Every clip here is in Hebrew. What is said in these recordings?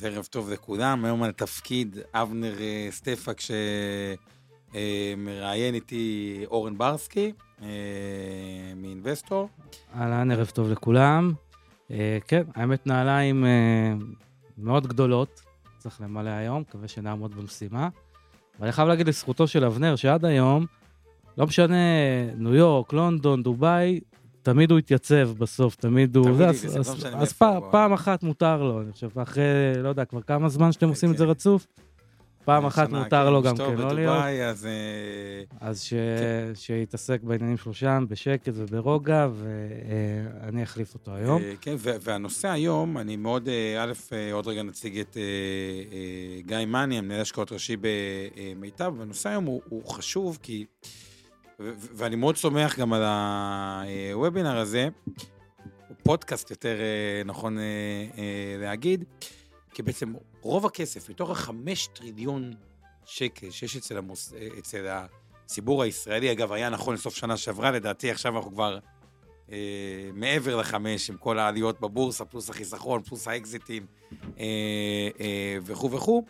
אז ערב טוב לכולם, היום על תפקיד אבנר אה, סטפאק שמראיין איתי אורן ברסקי אה, מאינבסטור. אהלן, ערב טוב לכולם. אה, כן, האמת נעליים מאוד גדולות, צריך למלא היום, מקווה שנעמוד במשימה. ואני חייב להגיד לזכותו של אבנר, שעד היום, לא משנה, ניו יורק, לונדון, דובאי, תמיד הוא התייצב בסוף, תמיד הוא... תמיד זה, אז, לא אז, משנה אז מאיפה פעם, אחת מותר לו, אני חושב, אחרי, לא יודע, כבר כמה זמן שאתם עושים את זה כן. רצוף, פעם אחת מותר כן, לו גם כן לא להיות. אז אה, אז ש... כן. שיתעסק בעניינים שלו שם, בשקט וברוגע, ואני אחליף אותו היום. אה, כן, והנושא היום, אני מאוד, אה, א', עוד רגע נציג את גיא מאני, המנהל השקעות ראשי במיטב, והנושא היום הוא, הוא חשוב כי, ואני מאוד שמח גם על הוובינר הזה, פודקאסט יותר אה, נכון אה, אה, להגיד, כי בעצם רוב הכסף, מתוך החמש טריליון שקל שיש אצל, המוס, אה, אצל הציבור הישראלי, אגב, היה נכון לסוף שנה שעברה, לדעתי עכשיו אנחנו כבר אה, מעבר לחמש, עם כל העליות בבורסה, פלוס החיסכון, פלוס האקזיטים אה, אה, וכו' וכו'.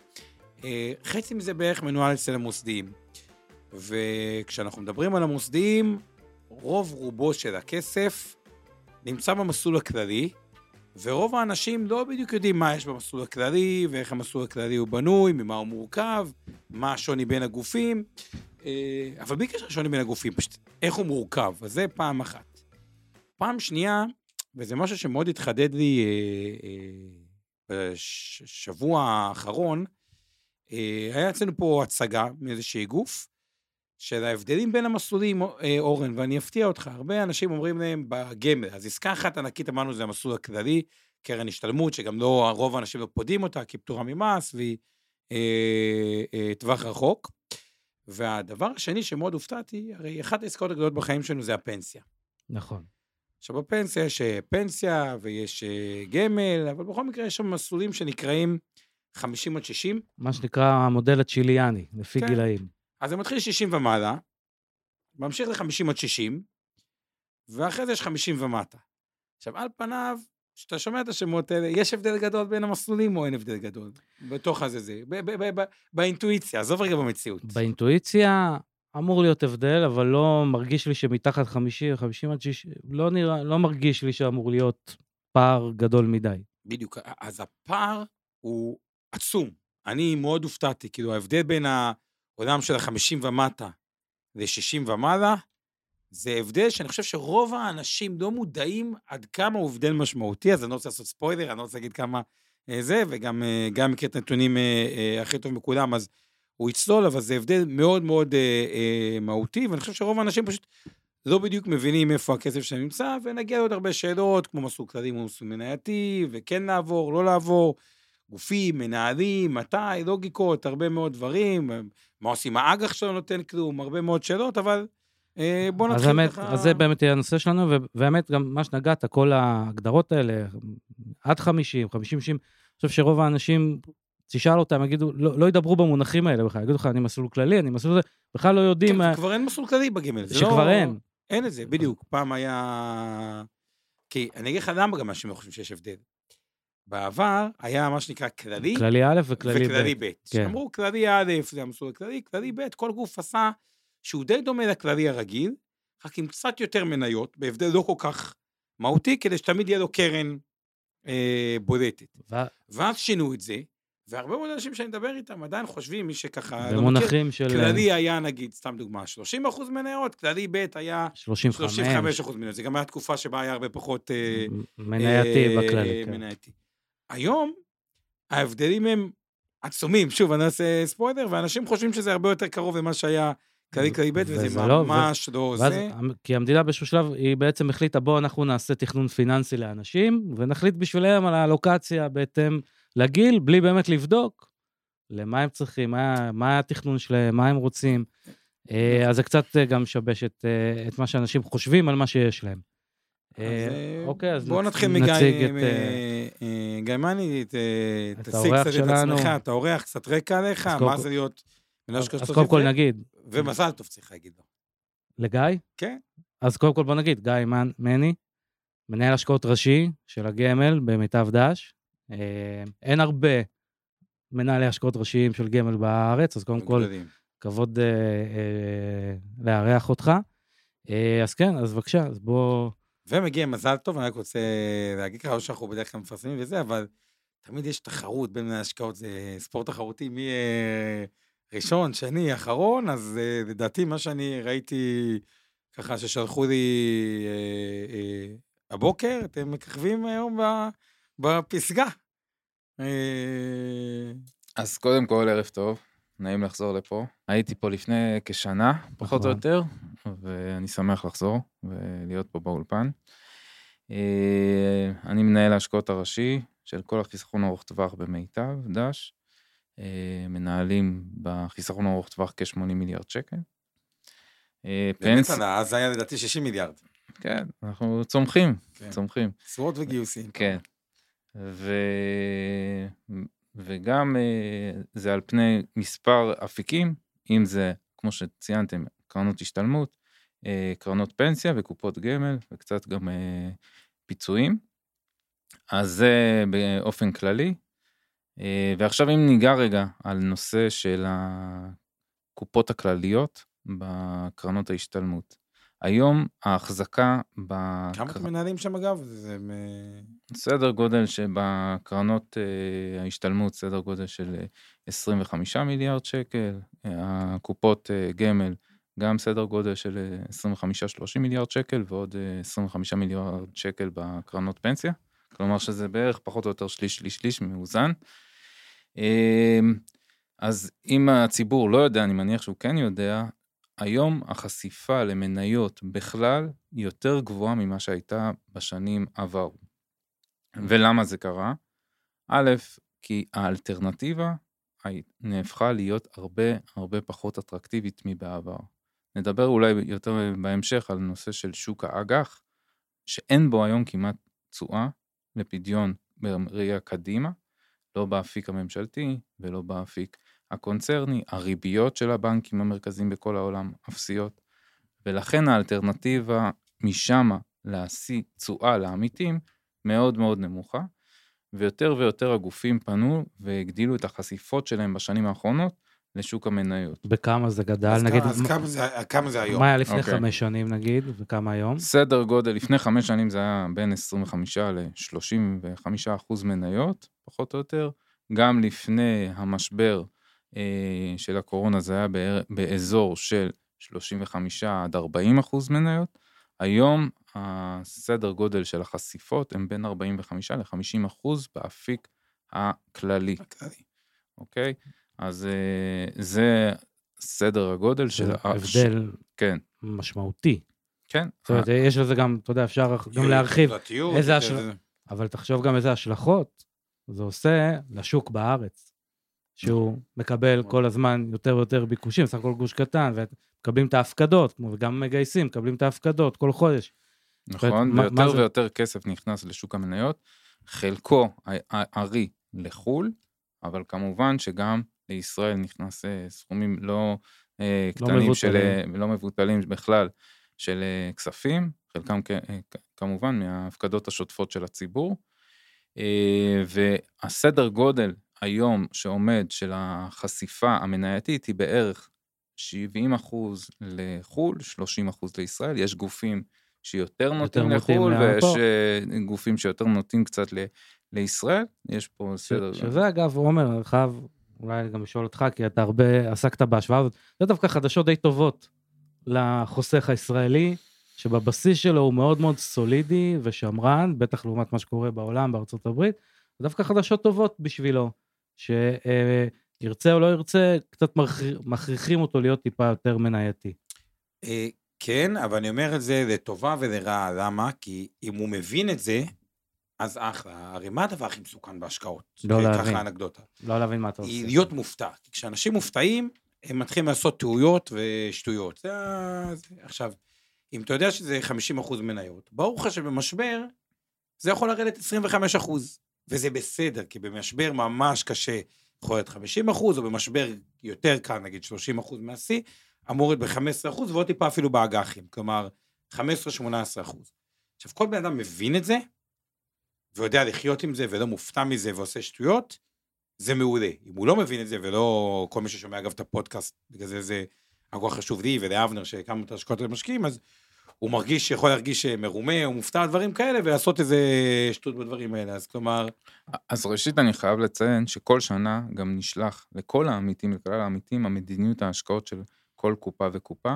אה, חצי מזה בערך מנוהל אצל המוסדיים. וכשאנחנו מדברים על המוסדיים, רוב רובו של הכסף נמצא במסלול הכללי, ורוב האנשים לא בדיוק יודעים מה יש במסלול הכללי, ואיך המסלול הכללי הוא בנוי, ממה הוא מורכב, מה השוני בין הגופים, אה, אבל בלי קשר לשוני בין הגופים, פשוט איך הוא מורכב, אז זה פעם אחת. פעם שנייה, וזה משהו שמאוד התחדד לי אה, אה, בשבוע האחרון, היה אצלנו פה הצגה מאיזשהי גוף, של ההבדלים בין המסלולים, אה, אורן, ואני אפתיע אותך, הרבה אנשים אומרים להם בגמל, אז עסקה אחת ענקית אמרנו זה המסלול הכללי, קרן השתלמות, שגם לא, רוב האנשים לא פודים אותה, כי פטורה ממס, והיא אה, אה, טווח רחוק. והדבר השני שמאוד הופתעתי, הרי אחת העסקאות הגדולות בחיים שלנו זה הפנסיה. נכון. עכשיו, בפנסיה יש אה, פנסיה ויש אה, גמל, אבל בכל מקרה יש שם מסלולים שנקראים 50 עד 60, מה שנקרא המודל הצ'יליאני, לפי כן. גילאים. אז זה מתחיל 60 ומעלה, ממשיך ל-50 עד 60, ואחרי זה יש 50 ומטה. עכשיו, על פניו, כשאתה שומע את השמות האלה, יש הבדל גדול בין המסלולים או אין הבדל גדול? בתוך הזה זה, ב- ב- ב- ב- באינטואיציה, עזוב רגע במציאות. באינטואיציה אמור להיות הבדל, אבל לא מרגיש לי שמתחת 50, 50 עד 60, לא נראה, לא מרגיש לי שאמור להיות פער גדול מדי. בדיוק, אז הפער הוא עצום. אני מאוד הופתעתי, כאילו ההבדל בין העולם של ה-50 ומטה ל-60 ומעלה, זה הבדל שאני חושב שרוב האנשים לא מודעים עד כמה הוא הבדל משמעותי, אז אני לא רוצה לעשות ספוילר, אני לא רוצה להגיד כמה אה, זה, וגם אה, גם מכיר את הנתונים אה, הכי טוב מכולם, אז הוא יצלול, אבל זה הבדל מאוד מאוד מהותי, ואני חושב שרוב האנשים פשוט לא בדיוק מבינים איפה הכסף שלהם נמצא, ונגיע לעוד הרבה שאלות, כמו מסלול כללי מול מסלול מנייתי, וכן לעבור, לא לעבור, גופים, מנהלים, מתי, לוגיקות, הרבה מאוד דברים, מה עושים האג"ח שלא נותן כלום, הרבה מאוד שאלות, אבל אה, בוא אז נתחיל האמת, ככה... אז זה באמת יהיה הנושא שלנו, ו- והאמת, גם מה שנגעת, כל ההגדרות האלה, עד 50, 50, 60, אני חושב שרוב האנשים, תשאל אותם, יגידו, לא, לא ידברו במונחים האלה בכלל, יגידו לך, אני מסלול כללי, אני מסלול זה, בכלל לא יודעים, כן, מה- כבר אין מסלול כללי בגימל. זה שכבר לא... אין. אין את זה, בדיוק. פעם היה... כי אני אגיד לך למה גם אנשים לא חושבים שיש הבדל. בעבר היה מה שנקרא כללי, כללי א' וכללי וכללי ב'. ב'. כן. שאמרו כללי א', זה המסלול הכללי, כללי ב', כל גוף עשה שהוא די דומה לכללי הרגיל, רק עם קצת יותר מניות, בהבדל לא כל כך מהותי, כדי שתמיד יהיה לו קרן אה, בולטת. ו- ואז שינו את זה, והרבה מאוד אנשים שאני מדבר איתם עדיין חושבים, מי שככה לא במונחים של כללי היה נגיד, סתם דוגמה, 30 אחוז מניות, כללי ב' היה 35, 35 אחוז מניות, זה גם היה תקופה שבה היה הרבה פחות... אה, מנייתי אה, בכללי, כן. מנייתי. היום, ההבדלים הם עצומים, שוב, אני לא אעשה ספוילר, ואנשים חושבים שזה הרבה יותר קרוב למה שהיה כללי כללי ב', וזה לא- ממש לא ואז, זה. כי המדינה באיזשהו שלב, היא בעצם החליטה, בואו אנחנו נעשה תכנון פיננסי לאנשים, ונחליט בשבילם על האלוקציה בהתאם לגיל, בלי באמת לבדוק למה הם צריכים, מה, מה התכנון שלהם, מה הם רוצים. אה, אז זה קצת אה, גם משבש את, אה, את מה שאנשים חושבים על מה שיש להם. אה, אה, אוקיי, אז בואו נתחיל מגיא אה, מני, תציג קצת את. עצמך, את האורח, קצת רקע עליך, מה זה להיות מנהל אז קודם כל נגיד, ומזל טוב צריך להגיד לו. לגיא? כן. אז קודם כל בוא נגיד, גיא מנ- מני, מנהל השקעות ראשי של הגמל במיטב דש. אין הרבה מנהלי השקעות ראשיים של גמל בארץ, אז קודם כל. כבוד לארח אותך. אז כן, אז בבקשה, אז בוא... ומגיע מזל טוב, אני רק רוצה להגיד לך, לא שאנחנו בדרך כלל מפרסמים וזה, אבל תמיד יש תחרות בין מנהלי השקעות, זה ספורט תחרותי, מי אה, ראשון, שני, אחרון, אז אה, לדעתי מה שאני ראיתי, ככה ששלחו לי אה, אה, הבוקר, אתם מככבים היום בפסגה. אה, אז קודם כל, ערב טוב, נעים לחזור לפה. הייתי פה לפני כשנה, פחות או נכון. יותר, ואני שמח לחזור ולהיות פה באולפן. אה, אני מנהל ההשקעות הראשי של כל החיסכון ארוך טווח במיטב, דש. אה, מנהלים בחיסכון ארוך טווח כ-80 מיליארד שקל. אה, באמת, עלה, אז היה לדעתי 60 מיליארד. כן, אנחנו צומחים, כן. צומחים. תשואות וגיוסים. כן. ו... וגם זה על פני מספר אפיקים, אם זה, כמו שציינתם, קרנות השתלמות, אה, קרנות פנסיה וקופות גמל, וקצת גם אה, פיצויים. אז זה באופן כללי. אה, ועכשיו אם ניגע רגע על נושא של הקופות הכלליות בקרנות ההשתלמות. היום ההחזקה כמה בקר... אתם מנהלים שם אגב? זה סדר גודל שבקרנות ההשתלמות סדר גודל של אה, 25 מיליארד שקל, הקופות גמל גם סדר גודל של אה, 25-30 מיליארד שקל ועוד אה, 25 מיליארד שקל בקרנות פנסיה, כלומר שזה בערך פחות או יותר שליש שליש שליש מאוזן. אה, אז אם הציבור לא יודע, אני מניח שהוא כן יודע, היום החשיפה למניות בכלל היא יותר גבוהה ממה שהייתה בשנים עברו. ולמה זה קרה? א', כי האלטרנטיבה נהפכה להיות הרבה הרבה פחות אטרקטיבית מבעבר. נדבר אולי יותר בהמשך על נושא של שוק האג"ח, שאין בו היום כמעט תשואה לפדיון בראייה קדימה, לא באפיק הממשלתי ולא באפיק הקונצרני, הריביות של הבנקים המרכזיים בכל העולם אפסיות, ולכן האלטרנטיבה משמה להשיא תשואה לעמיתים מאוד מאוד נמוכה, ויותר ויותר הגופים פנו והגדילו את החשיפות שלהם בשנים האחרונות לשוק המניות. בכמה זה גדל, אז נגיד, אז מה- כמה זה- כמה זה היום? מה היה לפני אוקיי. חמש שנים נגיד, וכמה היום? סדר גודל, לפני חמש שנים זה היה בין 25 ל-35 אחוז מניות, פחות או יותר. גם לפני המשבר אה, של הקורונה זה היה בער- באזור של 35 עד 40 אחוז מניות. היום הסדר גודל של החשיפות הם בין 45 ל-50 אחוז באפיק הכללי, אוקיי? אז אה, זה סדר הגודל של... הבדל כן, משמעותי. כן. זאת אומרת, יש לזה גם, אתה יודע, אפשר גם להרחיב, איזה זה- השל- זה- אבל תחשוב גם איזה השלכות זה עושה לשוק בארץ, שהוא מקבל כל הזמן יותר ויותר ביקושים, סך הכל גוש קטן, ומקבלים את ההפקדות, כמו וגם מגייסים, מקבלים את ההפקדות כל חודש. נכון, ויותר זה- ויותר כסף נכנס לשוק המניות, חלקו הארי לחו"ל, אבל כמובן שגם לישראל נכנס אה, סכומים לא אה, לא קטנים של, מבוטלים. אה, לא מבוטלים בכלל של כספים, חלקם כמובן מההפקדות השוטפות של הציבור. והסדר גודל היום שעומד של החשיפה המנייתית היא בערך 70 אחוז לחו"ל, 30 אחוז לישראל. יש גופים שיותר נוטים לחו"ל, ויש. אה, גופים שיותר נוטים קצת ל- לישראל. יש פה ש- סדר. שזה אגב, עומר, אני חייב אולי גם לשאול אותך, כי אתה הרבה עסקת בהשוואה הזאת, זה דווקא חדשות די טובות לחוסך הישראלי, שבבסיס שלו הוא מאוד מאוד סולידי ושמרן, בטח לעומת מה שקורה בעולם, בארצות הברית, זה דווקא חדשות טובות בשבילו, ירצה או לא ירצה, קצת מכר- מכריחים אותו להיות טיפה יותר מנייתי. אה, כן, אבל אני אומר את זה לטובה ולרעה, למה? כי אם הוא מבין את זה, אז אחלה. הרי מה הדבר הכי מסוכן בהשקעות? לא אה, להבין. ככה אנקדוטה. לא להבין מה אתה עושה. להיות מופתע. כי כשאנשים מופתעים, הם מתחילים לעשות טעויות ושטויות. זה ה... עכשיו, אם אתה יודע שזה 50% מניות, ברור לך שבמשבר זה יכול לרדת 25%, וזה בסדר, כי במשבר ממש קשה יכול להיות 50%, או במשבר יותר קל, נגיד 30% מהשיא, אמור להיות ב-15% ועוד טיפה אפילו באג"חים, כלומר 15-18%. עכשיו, כל בן אדם מבין את זה, ויודע לחיות עם זה, ולא מופתע מזה ועושה שטויות, זה מעולה. אם הוא לא מבין את זה, ולא כל מי ששומע אגב את הפודקאסט, בגלל זה זה הכל חשוב לי ולאבנר שהקמנו את ההשקעות למשקיעים, אז הוא מרגיש, יכול להרגיש מרומה או מופתע על דברים כאלה, ולעשות איזה שטות בדברים האלה. אז כלומר, אז ראשית אני חייב לציין שכל שנה גם נשלח לכל העמיתים, לכלל העמיתים, המדיניות ההשקעות של כל קופה וקופה.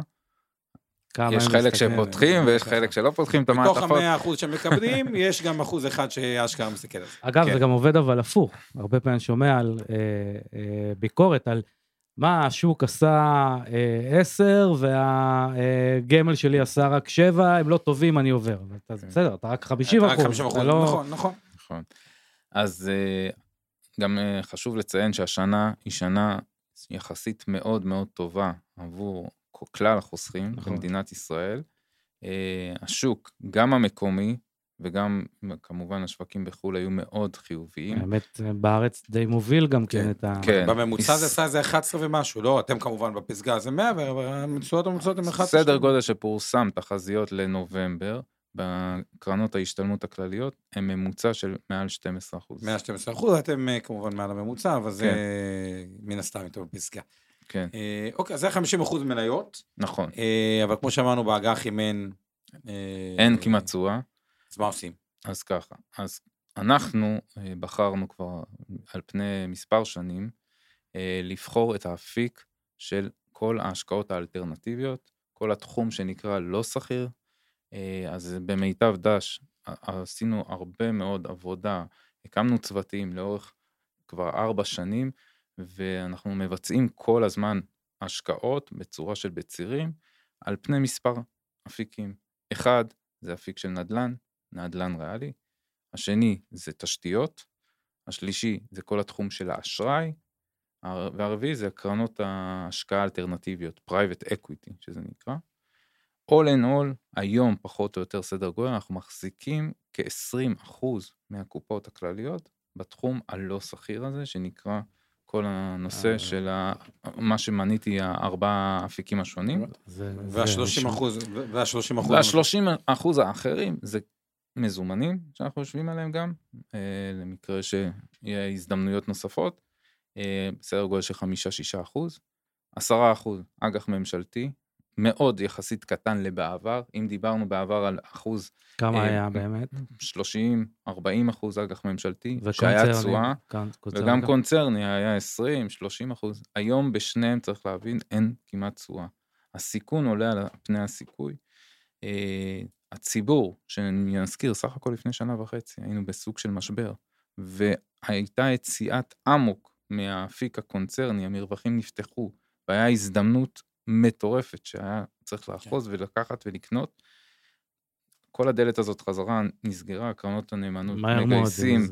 כמה יש חלק. שפותחים כן, ויש. חלק שלא פותחים את מתוך המעטפות. המאה אחוז שמקבלים, יש גם אחוז אחד שההשקעה מסתכל על זה. אגב, כן. זה גם עובד אבל הפוך. הרבה פעמים שומע על אה, אה, ביקורת על מה השוק עשה אה, 10 והגמל שלי עשה רק 7, הם לא טובים, אני עובר. כן. בסדר, אתה רק 50 רק אחוז. 50 אחוז, לא... נכון, נכון. נכון. אז גם חשוב לציין שהשנה היא שנה יחסית מאוד מאוד טובה עבור כלל החוסכים נכון. במדינת ישראל. אה, השוק, גם המקומי וגם כמובן השווקים בחו"ל היו מאוד חיוביים. האמת, בארץ די מוביל גם כן כן, את ה... כן. בממוצע זה עשה איזה 11 ומשהו, לא, אתם כמובן בפסגה זה 100, אבל הממוצעות הממוצעות הן 11. סדר גודל שפורסם תחזיות לנובמבר בקרנות ההשתלמות הכלליות הם ממוצע של מעל 12 אחוז. 112 אחוז, אתם אה, כמובן מעל הממוצע, אבל זה כן. מן הסתם יותר בפסגה. כן, אה, אוקיי, אז זה 50 אחוז מניות, נכון. אה, אבל כמו שאמרנו באג"חים אין... אה, אין כמעט תשואה. אז מה עושים? אז ככה, אז אנחנו אה, בחרנו כבר על פני מספר שנים אה, לבחור את האפיק של כל ההשקעות האלטרנטיביות, כל התחום שנקרא לא שכיר. אה, אז במיטב דש עשינו הרבה מאוד עבודה, הקמנו צוותים לאורך כבר ארבע שנים, ואנחנו מבצעים כל הזמן השקעות בצורה של בצירים על פני מספר אפיקים. אחד, זה אפיק של נדל"ן, נדל"ן ריאלי, השני זה תשתיות, השלישי זה כל התחום של האשראי, הר- והרביעי זה קרנות ההשקעה האלטרנטיביות, private equity שזה נקרא. all in all, היום פחות או יותר סדר גודל, אנחנו מחזיקים כ-20% מהקופות הכלליות בתחום הלא שכיר הזה, שנקרא כל הנושא אה. של ה... מה שמניתי, הארבעה אפיקים השונים. זה- זה וה-30 נשמע- אחוז, וה-30 אחוז... וה-30 אחוז האחרים זה מזומנים שאנחנו יושבים עליהם גם, אה, למקרה שיהיה הזדמנויות נוספות, אה, בסדר גודל של חמישה-שישה אחוז, עשרה אחוז אג"ח ממשלתי, מאוד יחסית קטן לבעבר, אם דיברנו בעבר על אחוז כמה אה, היה באמת? 30-40 אחוז אג"ח ממשלתי, שהיה תשואה, וגם גם? קונצרני היה 20-30 אחוז. היום בשניהם צריך להבין, אין כמעט תשואה. הסיכון עולה על פני הסיכוי. אה, הציבור, שאני אזכיר, סך הכל לפני שנה וחצי היינו בסוג של משבר, והייתה יציאת אמוק מהאפיק הקונצרני, המרווחים נפתחו, והיה הזדמנות מטורפת שהיה צריך לאחוז ולקחת ולקנות. כל הדלת הזאת חזרה, נסגרה, קרנות הנאמנות מגייסים.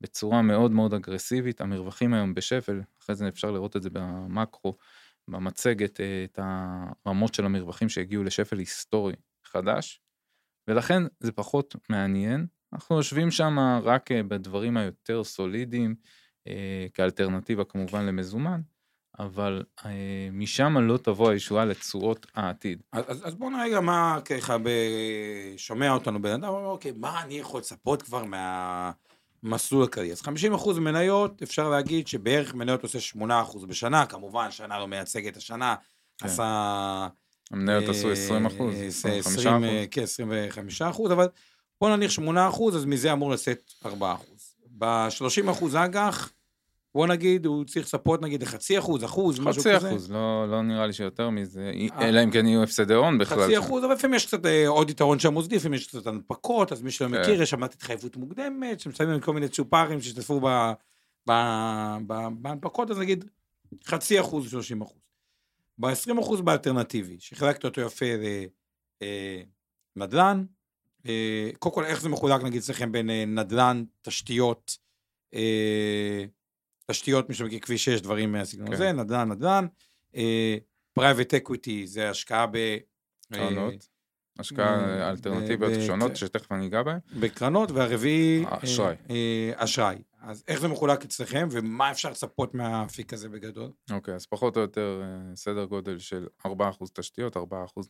בצורה מאוד מאוד אגרסיבית, המרווחים היום בשפל, אחרי זה אפשר לראות את זה במקרו, במצגת, אה, את הרמות של המרווחים שהגיעו לשפל היסטורי חדש, ולכן זה פחות מעניין. אנחנו יושבים שם רק אה, בדברים היותר סולידיים, אה, כאלטרנטיבה כמובן למזומן, אבל אה, משם לא תבוא הישועה לתשואות העתיד. אז, אז, אז בוא נראה גם מה ככה, ב... שומע אותנו בן אדם, אומר, אוקיי, מה אני יכול לצפות כבר מהמסלול הכללי? אז 50% מניות, אפשר להגיד שבערך מניות עושה 8% בשנה, כמובן, שנה לא מייצגת השנה, כן. עשה... המניות עשו אה, 20 אחוז, אה, 25 20, אחוז. אה, כן, 25 אחוז, אבל בוא נניח 8 אחוז, אז מזה אמור לצאת 4 אחוז. ב-30 אחוז אג"ח, בוא נגיד, הוא צריך לצפות נגיד לחצי אחוז, אחוז, משהו חצי כזה. אחוז, לא, לא נראה לי שיותר מזה, אה. אלא אם כן יהיו הפסדי הון בכלל. חצי אחוז, אבל לפעמים יש קצת אה, עוד יתרון שם מוסדי, לפעמים יש קצת הנפקות, אז מי שלא כן. מכיר, יש שם התחייבות מוקדמת, שמצלמים כל מיני צ'ופרים שהשתתפו בהנפקות, אז נגיד חצי אחוז, 30 אחוז. ב-20 אחוז באלטרנטיבי, שחילקת אותו יפה לנדל"ן, אה, קודם כל, איך זה מחולק נגיד אצלכם בין נדל"ן, תשתיות, תשתיות, שמכיר כביש 6, דברים מהסגנון כן. הזה, נדל"ן, נדל"ן, private equity זה השקעה ב... קרנות, אה, השקעה אלטרנטיביות ב- שונות ב- שתכף אני אגע בהן. בקרנות, והרביעי... אשראי. אה, אה, אשראי. אז איך זה מחולק אצלכם, ומה אפשר לצפות מהאפיק הזה בגדול? אוקיי, אז פחות או יותר אה, סדר גודל של 4% תשתיות, 4%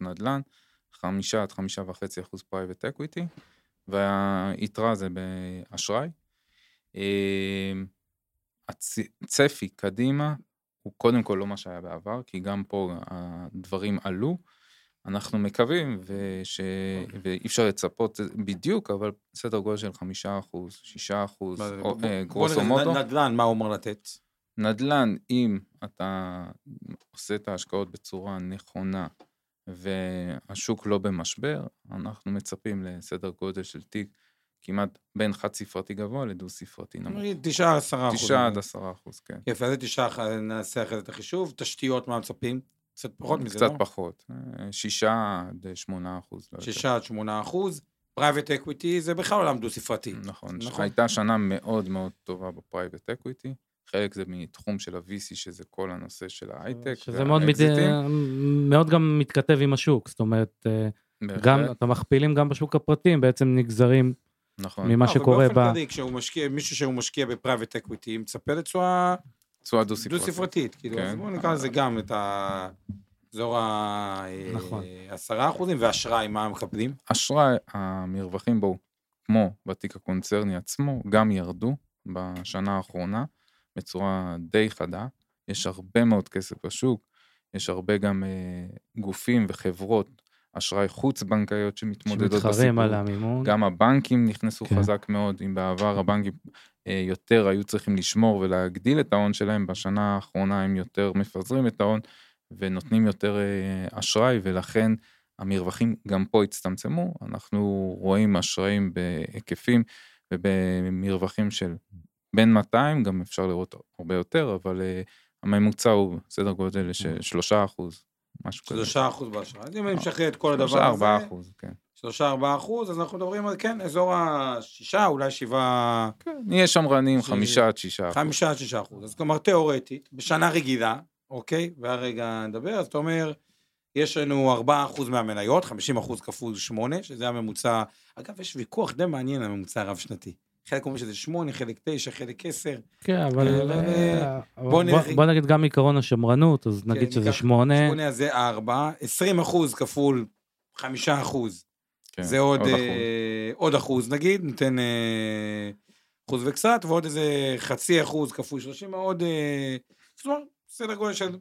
נדל"ן, 5 עד 5.5% private equity, והיתרה זה באשראי. הצפי קדימה הוא קודם כל לא מה שהיה בעבר, כי גם פה הדברים עלו. אנחנו מקווים, וש... ואי אפשר לצפות בדיוק, אבל סדר גודל של 5 אחוז, 6 אחוז, אה, גרוסו מוטו. נדל"ן, מה הוא אומר לתת? נדל"ן, אם אתה עושה את ההשקעות בצורה נכונה והשוק לא במשבר, אנחנו מצפים לסדר גודל של תיק כמעט בין חד ספרתי גבוה לדו ספרתי נמוך. נגיד תשעה, עשרה אחוז. תשעה עד עשרה אחוז, כן. יפה, אז זה תשעה, אח- נעשה אחרי זה את החישוב. תשתיות, מה מצפים? קצת פחות מזה, קצת לא? פחות, אה, שישה עד שמונה אחוז. לא. שישה עד שמונה אחוז. private equity זה בכלל עולם דו-ספרתי. נכון, נכון. הייתה שנה מאוד מאוד טובה ב private equity. חלק זה מתחום של ה-VC, שזה כל הנושא של ההייטק. שזה מאוד, מת... והאקזיטים. מאוד גם מתכתב עם השוק, זאת אומרת, אה, בהחלט, גם אתה מכפילים גם בשוק הפרטי, בעצם נגזרים נכון. ממה לא, אבל שקורה ב... באופן כללי, כשהוא משקיע, מישהו שהוא משקיע ב private equity, מצפה לתשואה תשואה דו-ספרתית. דו-ספרתית. כאילו, כן. אז בואו נקרא לזה גם את האזור נכון. ה-10 אחוזים, ואשראי, מה הם מקבלים? אשראי, המרווחים בו, כמו בתיק הקונצרני עצמו, גם ירדו בשנה האחרונה בצורה די חדה. יש הרבה מאוד כסף בשוק, יש הרבה גם אה, גופים וחברות אשראי חוץ-בנקאיות שמתמודדות בסיפור. שמתחרים על המימון. גם הבנקים נכנסו כן. חזק מאוד, אם בעבר הבנקים אה, יותר היו צריכים לשמור ולהגדיל את ההון שלהם, בשנה האחרונה הם יותר מפזרים את ההון ונותנים יותר אה, אשראי, ולכן המרווחים גם פה הצטמצמו. אנחנו רואים אשראים בהיקפים ובמרווחים של בין 200, גם אפשר לראות הרבה יותר, אבל אה, הממוצע הוא סדר גודל של 3 אחוז, משהו כזה. שלושה אחוז באשראי. אז אם אני משחרר את כל הדבר שלושה, ארבעה הזה, אחוז, כן. שלושה ארבעה אחוז, אז אנחנו מדברים על, כן, אזור השישה, אולי שבעה, נהיה שמרנים חמישה עד שישה אחוז. חמישה עד שישה אחוז. אז כלומר, תיאורטית, בשנה רגילה, אוקיי? והרגע נדבר, אז אתה אומר, יש לנו ארבעה אחוז מהמניות, חמישים אחוז כפול שמונה, שזה הממוצע. אגב, יש ויכוח די מעניין על הממוצע הרב-שנתי. חלק אומרים שזה שמונה, חלק תשע, חלק עשר. כן, אבל... אבל, אה, בוא בוא- נלך- בוא נגיד גם עקרון השמרנות, אז נגיד כן, שזה ניקח שמונה. שמונה הזה ארבע, עשרים אחוז כפול חמישה אחוז. כן, זה עוד, אחוז. אה, עוד אחוז נגיד, ניתן אה, אחוז וקצת, ועוד איזה חצי אחוז כפול 30, עוד, אה, זאת אומרת, סדר גודל של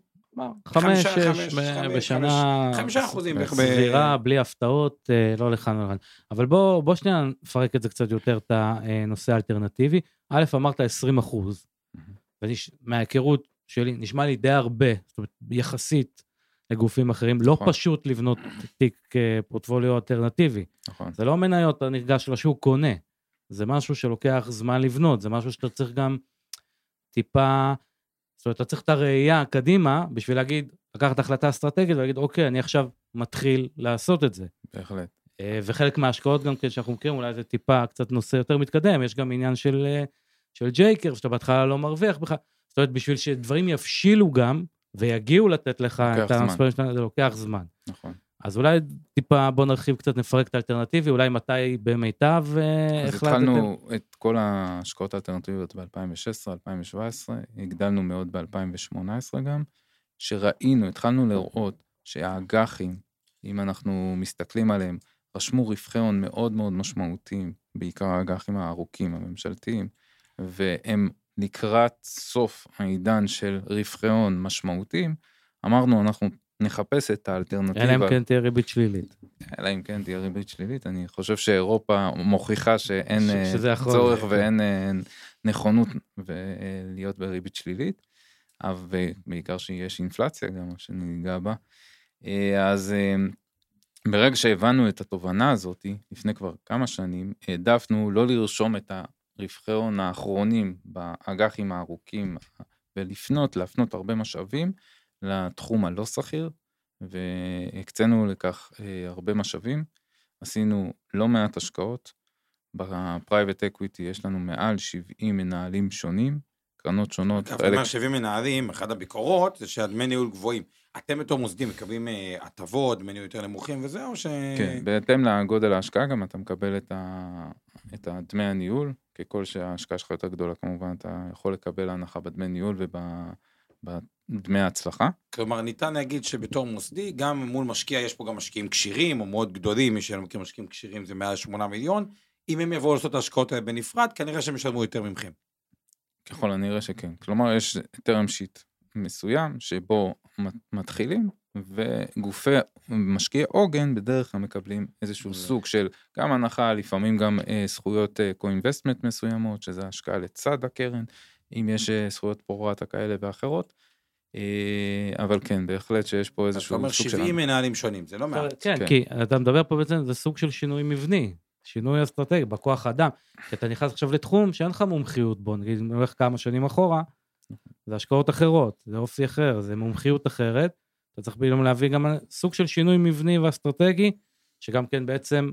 חמש, שש, בשנה, חמישה אחוזים סבירה, בלי הפתעות, אה, לא לכאן ולכאן. אבל בוא, בוא שנייה נפרק את זה קצת יותר, את הנושא האלטרנטיבי. א', אמרת 20 אחוז, ומההיכרות שלי, נשמע לי די הרבה, זאת אומרת, יחסית לגופים אחרים, לא נכון. פשוט לבנות תיק אה, פורטפוליו אלטרנטיבי. נכון. זה לא מניות, אתה ניגש לשוק, קונה. זה משהו שלוקח זמן לבנות, זה משהו שאתה צריך גם טיפה, זאת אומרת, אתה צריך את הראייה קדימה בשביל להגיד, לקחת החלטה אסטרטגית ולהגיד, אוקיי, אני עכשיו מתחיל לעשות את זה. בהחלט. אה, וחלק מההשקעות גם כן שאנחנו מכירים, אולי זה טיפה קצת נושא יותר מתקדם, יש גם עניין של, אה, של ג'ייקר, שאתה בהתחלה לא מרוויח בכלל. זאת אומרת, בשביל שדברים יבשילו גם, ויגיעו לתת לך את המספרים שלהם, זה לוקח זמן. נכון. אז אולי טיפה בוא נרחיב קצת, נפרק את האלטרנטיבי, אולי מתי במיטב אה, אז החלטתם? התחלנו את כל ההשקעות האלטרנטיביות ב-2016, 2017, הגדלנו מאוד ב-2018 גם, שראינו, התחלנו לראות שהאג"חים, אם אנחנו מסתכלים עליהם, רשמו רווחי הון מאוד מאוד משמעותיים, בעיקר האג"חים הארוכים, הממשלתיים, והם לקראת סוף העידן של רווחי הון משמעותיים, אמרנו, אנחנו נחפש את האלטרנטיבה. אלא אם כן תהיה ריבית שלילית. אלא אם כן תהיה ריבית שלילית, אני חושב שאירופה מוכיחה שאין אה, צורך כן. ואין אה, נכונות אה, להיות בריבית שלילית, אבל בעיקר שיש אינפלציה גם, שניגע בה. אז ברגע שהבנו את התובנה הזאת, לפני כבר כמה שנים, העדפנו לא לרשום את הרווחי הון האחרונים באג"חים הארוכים ולפנות, להפנות הרבה משאבים לתחום הלא שכיר, והקצינו לכך אה, הרבה משאבים. עשינו לא מעט השקעות. ב private equity יש לנו מעל 70 מנהלים שונים, קרנות שונות. אגב, אומר 70 מנהלים, אחת הביקורות זה שהדמי ניהול גבוהים. אתם בתור מוסדים מקבלים אה, הטבות, דמי ניהול יותר נמוכים וזה, או ש... כן, בהתאם לגודל ההשקעה גם אתה מקבל את, ה... את הדמי הניהול, ככל שההשקעה שלך יותר גדולה כמובן אתה יכול לקבל הנחה בדמי ניהול ובדמי ההצלחה. כלומר, ניתן להגיד שבתור מוסדי, גם מול משקיע יש פה גם משקיעים כשירים, או מאוד גדולים, מי שלא מכיר משקיעים כשירים זה מעל 8 מיליון. אם הם יבואו לעשות את ההשקעות האלה בנפרד, כנראה שהם ישלמו יותר ממכם. ככל הנראה שכן. כלומר, יש טרם שיט מסוים שבו מתחילים, וגופי משקיעי עוגן בדרך כלל מקבלים איזשהו סוג של גם הנחה, לפעמים גם אה, זכויות אה, co-investment מסוימות, שזה השקעה לצד הקרן, אם יש אה, זכויות פרורטה כאלה ואחרות. אה, אבל כן, בהחלט שיש פה איזשהו סוג של... אתה אומר 70 מנהלים שונים, זה לא מעט. כן, כן, כי אתה מדבר פה בעצם, זה סוג של שינוי מבני. שינוי אסטרטגי בכוח אדם. כי אתה נכנס עכשיו לתחום שאין לך מומחיות בו, נגיד, אני הולך כמה שנים אחורה, זה השקעות אחרות, זה אופי אחר, זה מומחיות אחרת. אתה צריך פתאום להביא גם סוג של שינוי מבני ואסטרטגי, שגם כן בעצם,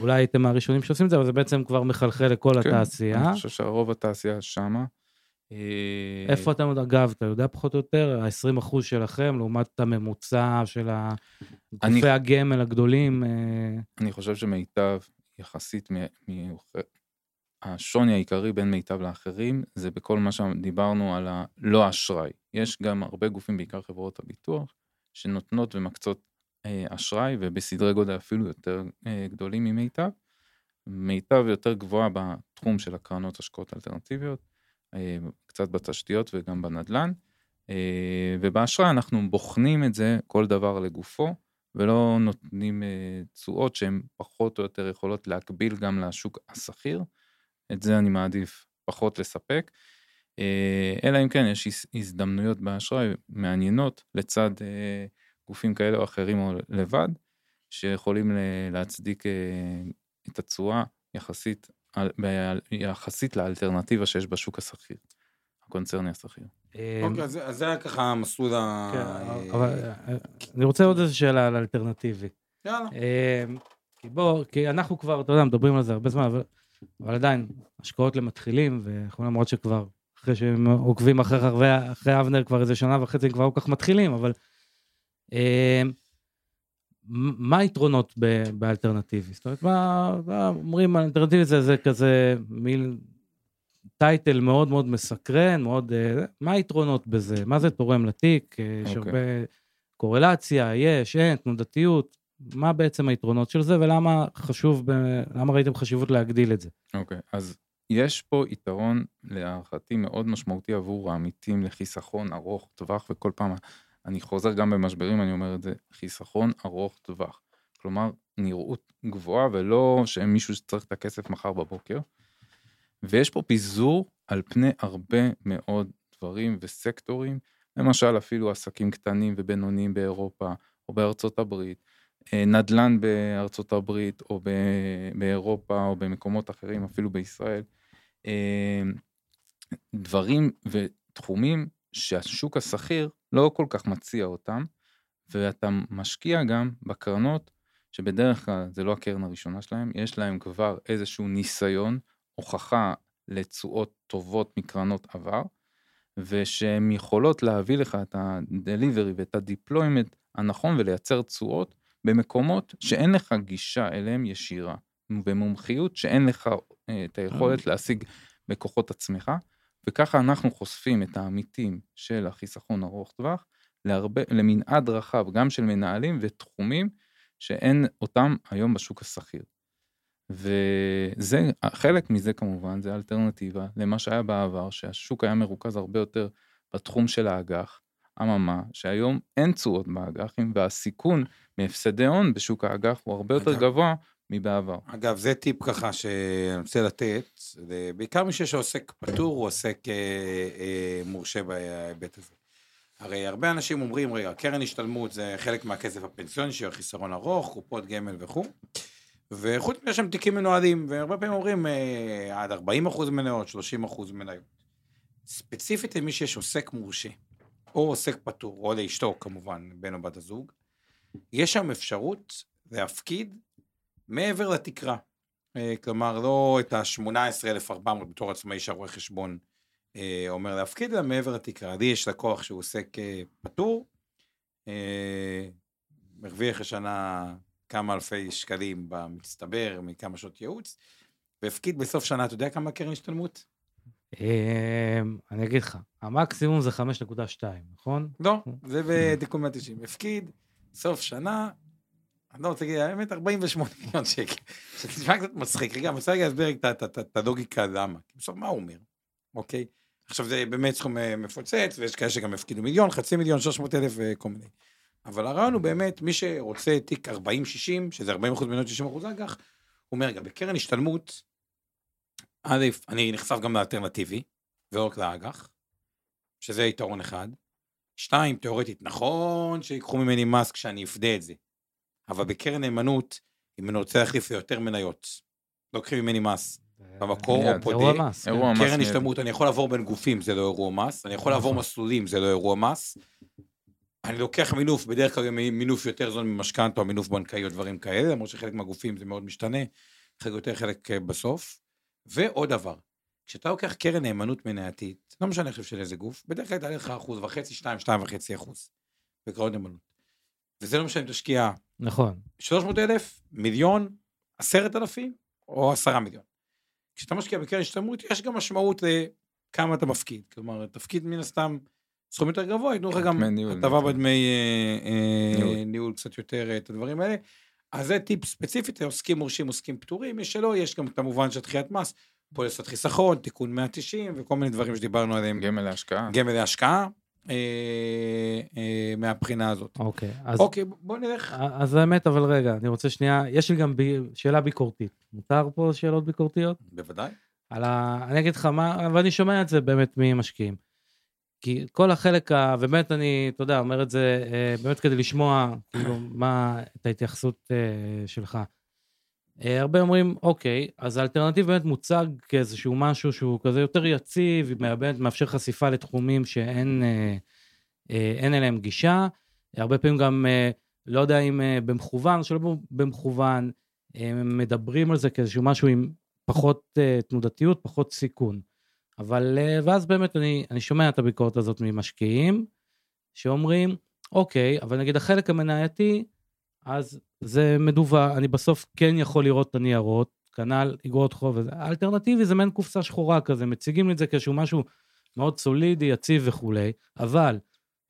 אולי הייתם מהראשונים שעושים את זה, אבל זה בעצם כבר מחלחל לכל כן, התעשייה. אני חושב שרוב התעשייה שמה. אה, איפה אתם, עוד, אגב, אתה יודע פחות או יותר, ה-20% שלכם לעומת הממוצע של גופי. הגמל הגדולים? אה, אני חושב שמיטב יחסית. השוני העיקרי בין מיטב לאחרים זה בכל מה שדיברנו על הלא אשראי. יש גם הרבה גופים, בעיקר חברות הביטוח, שנותנות ומקצות אה, אשראי ובסדרי גודל אפילו יותר גדולים ממיטב. מיטב יותר גבוהה בתחום של הקרנות השקעות אלטרנטיביות, קצת בתשתיות וגם בנדל"ן. אה, ובאשראי אנחנו בוחנים את זה כל דבר לגופו. ולא נותנים אה, תשואות שהן פחות או יותר יכולות להקביל גם לשוק השכיר. את זה אני מעדיף פחות לספק. אה, אלא אם כן יש הזדמנויות באשראי מעניינות לצד אה, גופים כאלה או אחרים או לבד, שיכולים להצדיק את התשואה יחסית, יחסית לאלטרנטיבה שיש בשוק השכיר, הקונצרני השכיר. אוקיי, אז זה היה ככה המסלול ה... כן, אבל אה, אני רוצה עוד איזו שאלה על אלטרנטיבי. יאללה. אמ, כי בוא, כי אנחנו כבר, אתה יודע, מדברים על זה הרבה זמן, אבל, אבל עדיין, השקעות למתחילים, ואנחנו למרות שכבר, אחרי שהם עוקבים אחרי, אחרי, אחרי אבנר כבר איזה שנה וחצי, הם כבר לא כל כך מתחילים, אבל... מה היתרונות באלטרנטיבי? זאת אומרת, מה אומרים אלטרנטיבי זה, זה כזה מיל טייטל מאוד מאוד מסקרן, מאוד... אה, מה היתרונות בזה? מה זה תורם לתיק? אה, יש okay. אוקיי. הרבה קורלציה, יש, אין, תנודתיות. מה בעצם היתרונות של זה, ולמה חשוב, למה ראיתם חשיבות להגדיל את זה? אוקיי, okay, אז יש פה יתרון להערכתי מאוד משמעותי עבור העמיתים לחיסכון ארוך טווח, וכל פעם אני חוזר גם במשברים, אני אומר את זה, חיסכון ארוך טווח. כלומר, נראות גבוהה ולא שמישהו שצריך את הכסף מחר בבוקר. ויש פה פיזור על פני הרבה מאוד דברים וסקטורים, למשל אפילו עסקים קטנים ובינוניים באירופה או בארצות הברית, אה, נדל"ן בארצות הברית או באירופה או במקומות אחרים, אפילו בישראל. אה, דברים ותחומים שהשוק השכיר לא כל כך מציע אותם, ואתה משקיע גם בקרנות שבדרך כלל זה לא הקרן הראשונה שלהם, יש להם כבר איזשהו ניסיון הוכחה לתשואות טובות מקרנות עבר, ושהן יכולות להביא לך את ה-delivery ואת ה-deployment הנכון ולייצר תשואות במקומות שאין לך גישה אליהם ישירה, במומחיות שאין לך אה, את היכולת להשיג בכוחות עצמך, וככה אנחנו חושפים את העמיתים של החיסכון ארוך טווח להרבה, למנעד רחב גם של מנהלים ותחומים שאין אותם היום בשוק השכיר. וזה, חלק מזה כמובן, זה אלטרנטיבה למה שהיה בעבר, שהשוק היה מרוכז הרבה יותר בתחום של האג"ח, אממה, שהיום אין תשואות באג"חים, והסיכון מהפסדי הון בשוק האג"ח הוא הרבה יותר גבוה מבעבר. אגב, זה טיפ ככה שאני רוצה לתת, בעיקר מי שיש עוסק פטור, הוא עוסק אה, אה, מורשה בהיבט הזה. הרי הרבה אנשים אומרים, רגע, קרן השתלמות זה חלק מהכסף הפנסיוני של חיסרון ארוך, קופות גמל וכו'. וחוץ מזה שהם תיקים מנוהלים, והרבה פעמים אומרים אה, עד 40 אחוז מניות, 30 אחוז מניות. ספציפית למי שיש עוסק מורשה, או עוסק פטור, או לאשתו כמובן, בן או בת הזוג, יש שם אפשרות להפקיד מעבר לתקרה. אה, כלומר, לא את ה-18,400 בתור עצמאי שהרואה חשבון אה, אומר להפקיד, אלא מעבר לתקרה. לי יש לקוח שהוא עוסק אה, פטור, מרוויח השנה כמה אלפי שקלים במצטבר מכמה שעות ייעוץ, והפקיד בסוף שנה, אתה יודע כמה קרן השתלמות? אני אגיד לך, המקסימום זה 5.2, נכון? לא, זה בתיקון 190. הפקיד, סוף שנה, אני לא רוצה להגיד, האמת, 48 מיליון שקל. זה נשמע קצת מצחיק. רגע, אני רוצה רגע להסביר את הלוגיקה למה. בסוף, מה הוא אומר, אוקיי? עכשיו, זה באמת סכום אה, מפוצץ, ויש כאלה שגם הפקידו מיליון, חצי מיליון, 300 אלף וכל מיני. אבל הרעיון הוא באמת, מי שרוצה תיק 40-60, שזה 40 אחוז מניות 60 אחוז אג"ח, הוא אומר, רגע, בקרן השתלמות, א', אני נחשף גם לאלטרנטיבי, ולא רק לאג"ח, שזה יתרון אחד. שתיים, תיאורטית, נכון שיקחו ממני מס כשאני אפדה את זה, אבל בקרן נאמנות, אם אני רוצה להחליף ליותר מניות, לא לוקחים ממני מס. במקור או פודה, קרן השתלמות, אני יכול לעבור בין גופים, זה לא אירוע מס, אני יכול לעבור נכון. מסלולים, זה לא אירוע מס. אני לוקח מינוף, בדרך כלל מינוף יותר זול ממשכנתא או מינוף בנקאי או דברים כאלה, למרות שחלק מהגופים זה מאוד משתנה, חלק יותר חלק אה, בסוף. ועוד דבר, כשאתה לוקח קרן נאמנות מנייתית, לא משנה איך של איזה גוף, בדרך כלל תעלה לך אחוז וחצי, שתיים, שתיים וחצי אחוז בקרנות נאמנות. וזה לא משנה אם תשקיע... נכון. 300 אלף, מיליון, עשרת אלפים, או עשרה מיליון. כשאתה משקיע בקרן השתלמות, יש גם משמעות לכמה אתה מפקיד. כלומר, תפקיד מן הסתם סכום יותר גבוה, ייתנו לך גם הטבה בדמי אה, אה, ניהול קצת יותר, אה, את הדברים האלה. אז זה טיפ ספציפית, עוסקים מורשים, עוסקים פטורים, מי שלא, יש גם כמובן של דחיית מס, פוליסת חיסכון, תיקון 190 וכל מיני דברים שדיברנו עליהם. גמל להשקעה. גמל להשקעה. מהבחינה הזאת. אוקיי, אז... אוקיי, בוא נלך. אז האמת, אבל רגע, אני רוצה שנייה, יש לי גם ב... שאלה ביקורתית. מותר פה שאלות ביקורתיות? בוודאי. על ה... אני אגיד לך מה, ואני שומע את זה באמת ממשקיעים. כי כל החלק, ה... באמת אני, אתה יודע, אומר את זה אה, באמת כדי לשמוע, כאילו, מה, את ההתייחסות אה, שלך. אה, הרבה אומרים, אוקיי, אז האלטרנטיב באמת מוצג כאיזשהו משהו שהוא כזה יותר יציב, באמת מאפשר חשיפה לתחומים שאין אין אליהם גישה. הרבה פעמים גם, לא יודע אם במכוון, שלא במכוון, מדברים על זה כאיזשהו משהו עם פחות תנודתיות, פחות סיכון. אבל, אה, ואז באמת אני, אני שומע את הביקורת הזאת ממשקיעים, שאומרים, אוקיי, אבל נגיד החלק המנייתי, אז זה מדווח, אני בסוף כן יכול לראות את הניירות, כנ"ל אגרות חוב, האלטרנטיבי זה מעין קופסה שחורה כזה, מציגים לי את זה כאיזשהו משהו מאוד סולידי, יציב וכולי, אבל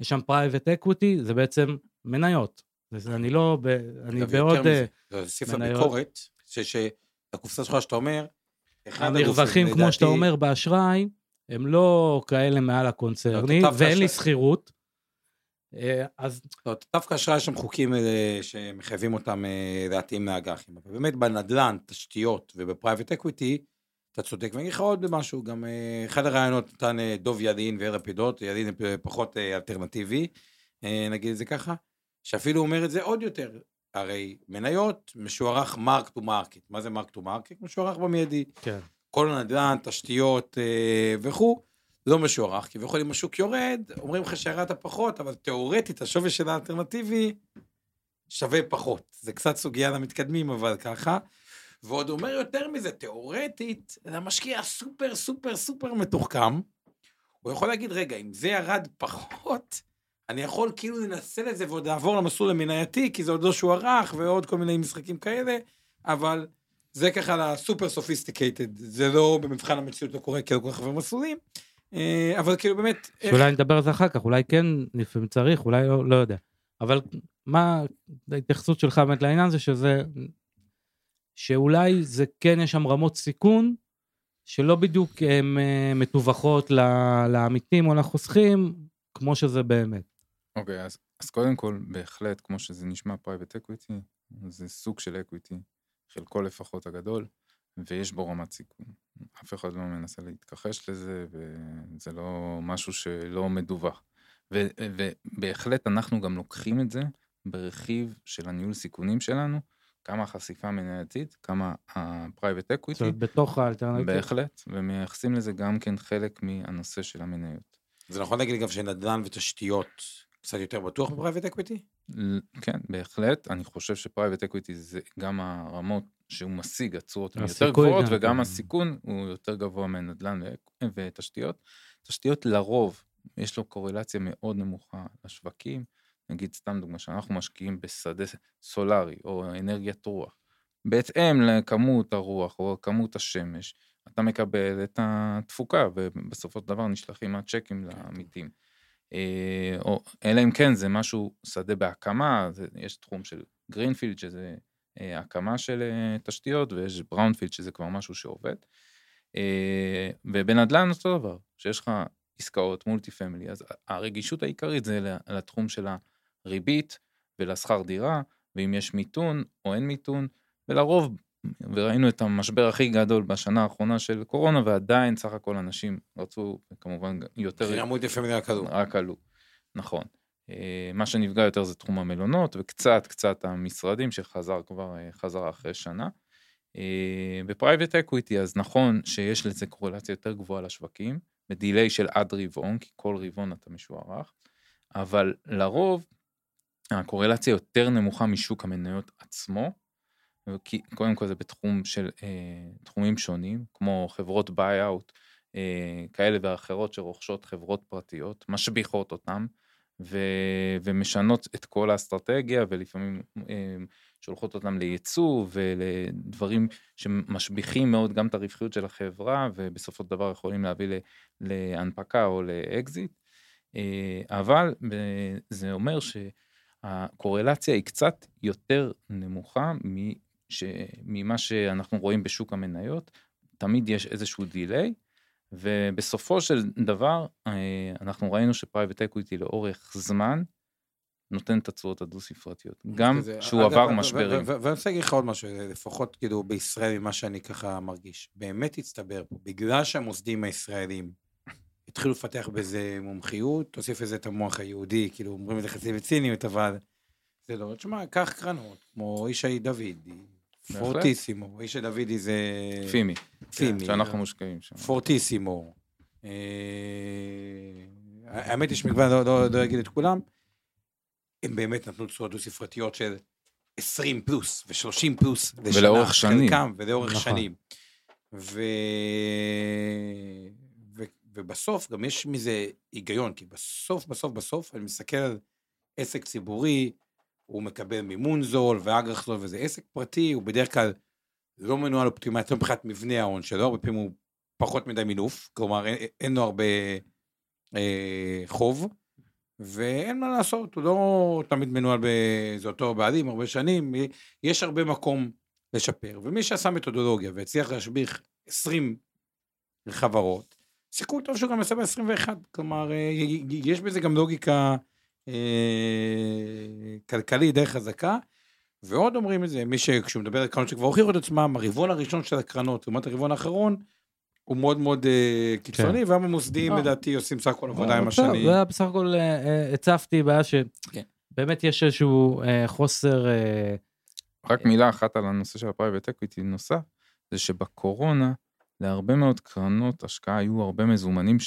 יש שם private equity, זה בעצם מניות. אני לא, ב, אני בעוד מזה, זה סעיף הביקורת, שהקופסה שלך שאתה אומר, המרווחים, כמו שאתה אומר, באשראי, הם לא כאלה מעל הקונצרני, לא, ואין לי סחירות. אה, אז... לא, דווקא אשראי יש שם חוקים אה, שמחייבים אותם אה, להתאים לאג"חים. אבל באמת בנדל"ן, תשתיות וב private equity, אתה צודק. ואני אגיד לך עוד משהו, גם אחד הרעיונות נתן דב ילין מילין לפידות, ילין פחות אלטרנטיבי, נגיד את זה ככה, שאפילו אומר את זה עוד יותר. הרי מניות משוערך mark to market. מה זה mark to market? משוערך במיידי. כן. כל הנדל"ן, תשתיות וכו', לא משוערך. כביכול אם השוק יורד, אומרים לך שירדת פחות, אבל תיאורטית השווי של האלטרנטיבי שווה פחות. זה קצת סוגיה למתקדמים, אבל ככה. ועוד אומר יותר מזה, תיאורטית, למשקיע סופר סופר סופר מתוחכם, הוא יכול להגיד, רגע, אם זה ירד פחות, אני יכול כאילו לנצל את זה ועוד לעבור למסלול המנייתי, כי זה עוד לא שוערך ועוד כל מיני משחקים כאלה, אבל זה ככה ל super sophisticated, זה לא במבחן המציאות לא קורה כי לא כל כך הרבה מסלולים, אבל כאילו באמת... שאולי נדבר על זה אחר כך, אולי כן לפעמים צריך, אולי לא, לא יודע. אבל מה ההתייחסות שלך באמת לעניין זה שזה, שאולי זה כן יש שם רמות סיכון, שלא בדיוק הן אה, מתווכות לעמיתים או לחוסכים, כמו שזה באמת. אוקיי, אוקיי, אז, אז קודם כל, בהחלט, כמו שזה נשמע private equity, זה סוג של equity, חלקו לפחות הגדול, ויש בו רמת סיכון. אף אחד לא מנסה להתכחש לזה, וזה לא משהו שלא מדווח. ו, ובהחלט אנחנו גם לוקחים את זה ברכיב של הניהול סיכונים שלנו, כמה החשיפה המנייתית, כמה ה-private equity, זאת אומרת, בתוך האלטרנטיבה. בהחלט, ומייחסים לזה גם כן חלק מהנושא של המניות. זה נכון להגיד גם שנדל"ן ותשתיות קצת יותר בטוח ב private equity? כן, בהחלט, אני חושב ש private equity זה גם הרמות שהוא משיג, התשואות הן יותר גבוהות, גם וגם כן. הסיכון הוא יותר גבוה מנדל"ן ותשתיות. תשתיות לרוב, יש לו קורלציה מאוד נמוכה לשווקים, נגיד סתם דוגמה, שאנחנו משקיעים בשדה סולארי או אנרגיית רוח, בהתאם לכמות הרוח או כמות השמש, אתה מקבל את התפוקה, ובסופו של דבר נשלחים הצ'קים לעמיתים. אה, או אלא אם כן זה משהו, שדה בהקמה, זה, יש תחום של גרינפילד שזה אה, הקמה של אה, תשתיות, ויש בראונפילד שזה כבר משהו שעובד. אה, ובנדל"ן אותו דבר, שיש לך עסקאות multi family, אז הרגישות העיקרית זה לתחום של הריבית ולשכר דירה, ואם יש מיתון או אין מיתון, ולרוב, וראינו את המשבר הכי גדול בשנה האחרונה של קורונה, ועדיין סך הכל אנשים רצו כמובן יותר... מחירי ה multi family רק עלו. רק עלו, נכון. אה, מה שנפגע יותר זה תחום המלונות, וקצת קצת המשרדים שחזר כבר, אה, חזר אחרי שנה. אה, ב private equity אז נכון שיש לזה קורלציה יותר גבוהה לשווקים, ב delay של עד רבעון, כי כל רבעון אתה משוערך, אבל לרוב הקורלציה יותר נמוכה משוק המניות עצמו, כי קודם כל זה בתחום של אה, תחומים שונים, כמו חברות buyout, אה, כאלה ואחרות שרוכשות חברות פרטיות, משביחות אותן, ו, ומשנות את כל האסטרטגיה, ולפעמים אה, שולחות אותם לייצוא ולדברים שמשביחים מאוד גם את הרווחיות של החברה, ובסופו של דבר יכולים להביא ל- להנפקה או לאקזיט. אה, אבל ב- זה אומר שהקורלציה היא קצת יותר נמוכה מ- ש- ממה שאנחנו רואים בשוק המניות. תמיד יש איזשהו delay, ובסופו של דבר אה, אנחנו ראינו ש private equity לאורך זמן נותן את התשואות הדו-ספרתיות, גם כזה, שהוא אגב, עבר משברים. ואני רוצה להגיד לך עוד משהו, לפחות כאילו בישראל, ממה שאני ככה מרגיש. באמת הצטבר פה, בגלל שהמוסדים הישראלים התחילו לפתח בזה מומחיות, תוסיף לזה את המוח היהודי, כאילו אומרים את זה חצי בציניות, אבל זה לא, תשמע, קח קרנות, כמו ישי דודי, פורטיסימו, ישי דודי זה... פימי, פימי. שאנחנו מושקעים שם. פורטיסימו. אה, האמת היא שמגוון, לא- לא לא אגיד את כולם, הם באמת נתנו תשואות דו-ספרתיות של 20 פלוס ו-30 פלוס לשנה. ולאורך שנים. חלקם, ולאורך נכון. שנים. ו... ו... ובסוף גם יש מזה היגיון, כי בסוף, בסוף, בסוף, אני מסתכל על עסק ציבורי, הוא מקבל מימון זול ואג"ח זול, וזה עסק פרטי, הוא בדרך כלל לא מנוהל אופטימט, לא מבחינת מבנה ההון שלו, הרבה פעמים הוא פחות מדי מינוף, כלומר אין, אין לו הרבה אה, חוב, ואין מה לעשות, הוא לא תמיד מנוהל באיזה אותו בעלים הרבה שנים, יש הרבה מקום לשפר, ומי שעשה מתודולוגיה והצליח להשביח 20 חברות, סיכוי טוב שהוא גם יעשה ב-21, כלומר אה, יש בזה גם לוגיקה אה, כלכלית די חזקה. ועוד אומרים את זה, מי שכשהוא מדבר על קרנות שכבר הוכיחו את עצמם, הרבעון הראשון של הקרנות, לעומת הרבעון האחרון, הוא מאוד מאוד אה, קיצוני, וגם המוסדים לא. לדעתי עושים סך הכל עבודה עם השנים. זה היה בסך הכל, אה, אה, הצפתי בעיה כן. שבאמת יש איזשהו אה, חוסר, אה, רק מילה אחת על הנושא של ה private equity נוסף, זה שבקורונה להרבה מאוד קרנות השקעה היו הרבה מזומנים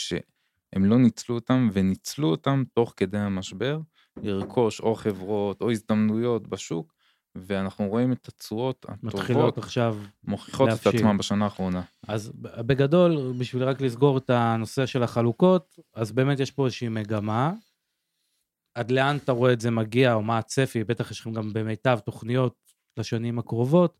שהם לא ניצלו אותם וניצלו אותם תוך כדי המשבר, לרכוש או חברות או הזדמנויות בשוק, ואנחנו רואים את התשואות הטובות עכשיו. מוכיחות את להבשיל. עצמן בשנה האחרונה. אז בגדול, בשביל רק לסגור את הנושא של החלוקות, אז באמת יש פה איזושהי מגמה. עד לאן אתה רואה את זה מגיע, או מה הצפי, בטח יש לכם גם במיטב תוכניות לשנים הקרובות.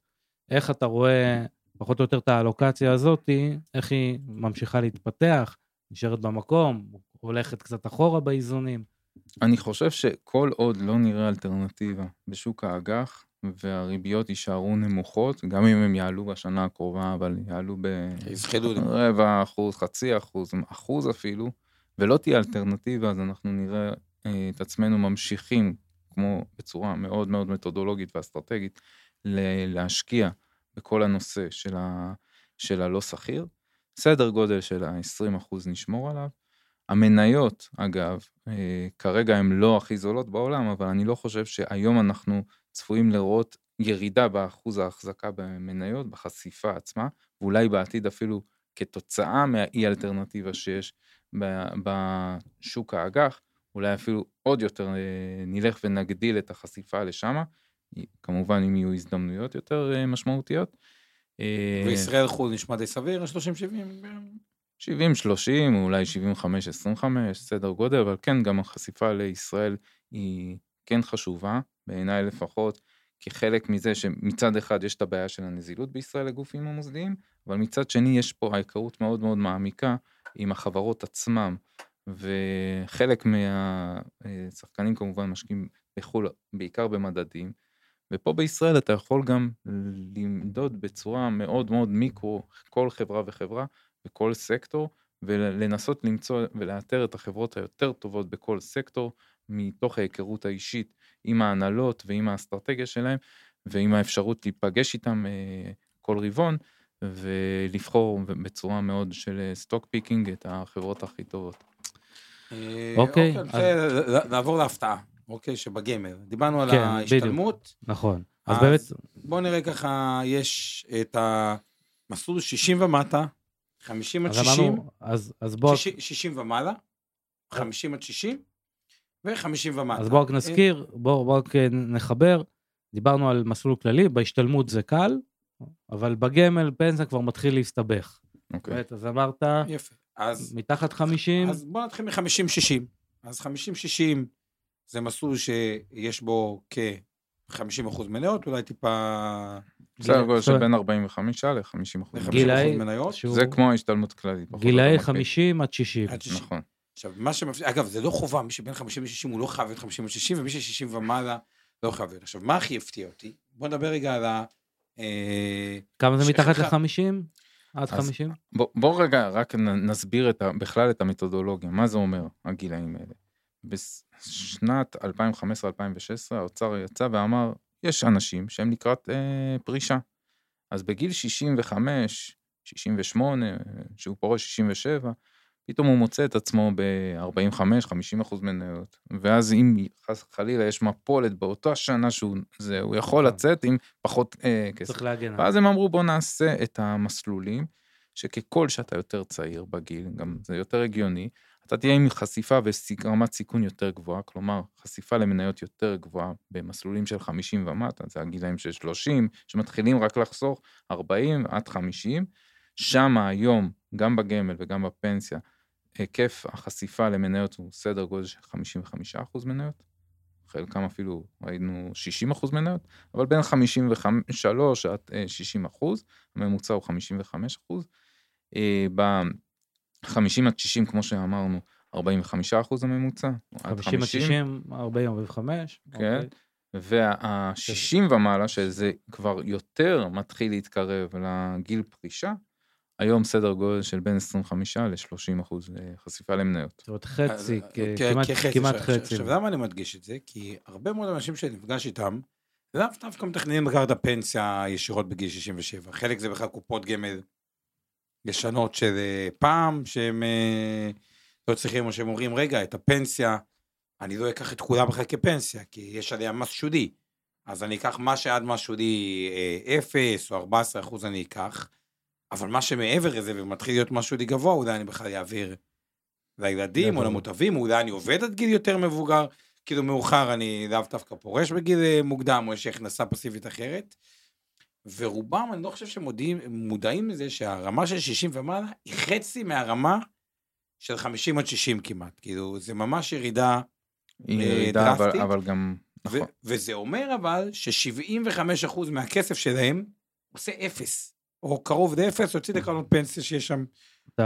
איך אתה רואה פחות או יותר את האלוקציה הזאת, איך היא ממשיכה להתפתח, נשארת במקום, הולכת קצת אחורה באיזונים. אני חושב שכל עוד לא נראה אלטרנטיבה בשוק האג"ח, והריביות יישארו נמוכות, גם אם הם יעלו בשנה הקרובה, אבל יעלו יזחלו. ברבע אחוז, חצי אחוז, אחוז אפילו, ולא תהיה אלטרנטיבה, אז אנחנו נראה אה, את עצמנו ממשיכים, כמו בצורה מאוד מאוד מתודולוגית ואסטרטגית, ל- להשקיע בכל הנושא של, ה, של הלא שכיר. סדר גודל של ה-20% נשמור עליו. המניות, אגב, אה, כרגע הן לא הכי זולות בעולם, אבל אני לא חושב שהיום אנחנו צפויים לראות ירידה באחוז ההחזקה במניות, בחשיפה עצמה, ואולי בעתיד אפילו כתוצאה מהאי אלטרנטיבה שיש בשוק האג"ח, אולי אפילו עוד יותר אה, נלך ונגדיל את החשיפה לשם, כמובן אם יהיו הזדמנויות יותר אה, משמעותיות. אה, וישראל חו"ל נשמע די סביר, 30-70? 70-30, אולי 75-25, סדר גודל, אבל כן, גם החשיפה לישראל היא כן חשובה, בעיניי לפחות, כחלק מזה שמצד אחד יש את הבעיה של הנזילות בישראל לגופים המוסדיים, אבל מצד שני יש פה ההיכרות מאוד מאוד מעמיקה עם החברות עצמם, וחלק מהשחקנים כמובן משקיעים בחו"ל, בעיקר במדדים, ופה בישראל אתה יכול גם למדוד בצורה מאוד מאוד מיקרו כל חברה וחברה וכל סקטור, ולנסות למצוא ולאתר את החברות היותר טובות בכל סקטור, מתוך ההיכרות האישית עם ההנהלות ועם האסטרטגיה שלהם, ועם האפשרות להיפגש איתם אה, כל רבעון, ולבחור בצורה מאוד של stock אה, picking את החברות הכי טובות. אה, אוקיי. אוקיי נעבור להפתעה, אוקיי, שבגמר. דיברנו על כן, ההשתלמות. נכון. אז באמת... בואו נראה ככה, יש את המסלול 60 ומטה, 50 עד 60. אז בואו... 60 ומעלה, 50 עד 60, ו-50 ומטה. אז בואו רק נזכיר, בואו רק נחבר. דיברנו על מסלול כללי, בהשתלמות זה קל, אבל בגמל פנסיה כבר מתחיל להסתבך. אוקיי. Okay. אז אמרת, יפה. אז, מתחת 50. אז בוא נתחיל מ-50-60. אז 50-60 זה מסלול שיש בו כ-50% מניות, אולי טיפה... בסדר גודל של בין 45 ל-50% מניות. זה כמו ההשתלמות הכללית. גילאי 50 עד 60. נכון. עכשיו, מה שמפסיד, אגב, זה לא חובה, מי שבין 50 ל-60 הוא לא חייב להיות 50 ל-60, ומי ש-60 ומעלה לא חייב להיות. עכשיו, מה הכי הפתיע אותי? בוא נדבר רגע על ה... אה, כמה זה מתחת ל-50? עד 50? בוא, בוא רגע רק נסביר את ה, בכלל את המתודולוגיה, מה זה אומר הגילאים האלה. בשנת 2015-2016 האוצר יצא ואמר, יש אנשים שהם לקראת אה, פרישה. אז בגיל 65, 68, שהוא פורש 67, פתאום הוא מוצא את עצמו ב-45-50 אחוז מניות, ואז אם חס חלילה יש מפולת באותה שנה שהוא זה, הוא יכול נכון. לצאת עם פחות אה, כסף. צריך להגן. ואז הם אמרו בוא נעשה את המסלולים, שככל שאתה יותר צעיר בגיל, גם זה יותר הגיוני, אתה תהיה עם חשיפה ורמת סיכון יותר גבוהה, כלומר חשיפה למניות יותר גבוהה במסלולים של 50 ומטה, זה הגילאים של 30, שמתחילים רק לחסוך 40 עד 50, שם היום, גם בגמל וגם בפנסיה, היקף החשיפה למניות הוא סדר גודל של 55% מניות, חלקם אפילו ראינו 60% מניות, אבל בין 53 עד 60 אה, אחוז, הממוצע הוא 55 אחוז. אה, ב-50 עד 60, כמו שאמרנו, 45 אחוז הממוצע. 50 עד 60, 40, 45. כן. אוקיי. וה-60 ומעלה, שזה כבר יותר מתחיל להתקרב לגיל פרישה, היום סדר גודל של בין 25 ל-30 אחוז אה, חשיפה למניות. זאת אומרת חצי, כמעט חצי. עכשיו למה אני מדגיש את זה? כי הרבה מאוד אנשים שנפגש איתם, לאו דווקא מתכננים לקחת הפנסיה ישירות בגיל 67. חלק זה בכלל קופות גמל ישנות של אה, פעם, שהם אה, לא צריכים, או שהם אומרים, רגע, את הפנסיה, אני לא אקח את כולה בכלל כפנסיה, כי יש עליה מס שודי. אז אני אקח מה שעד מס שודי 0 או 14 אחוז אני אקח. אבל מה שמעבר לזה ומתחיל להיות משהו די גבוה, אולי אני בכלל אעביר לילדים או למוטבים, אולי אני עובד עד גיל יותר מבוגר, כאילו מאוחר אני לאו דווקא פורש בגיל אה, מוקדם, או יש הכנסה פסיבית אחרת. ורובם, אני לא חושב שמודעים לזה שהרמה של 60 ומעלה היא חצי מהרמה של 50 עד 60 כמעט. כאילו, זה ממש ירידה אה, ירידה, אבל, אבל גם... נכון. וזה אומר אבל ש-75% מהכסף שלהם עושה אפס. או קרוב לאפס, הוציא לקרנות פנסיה שיש שם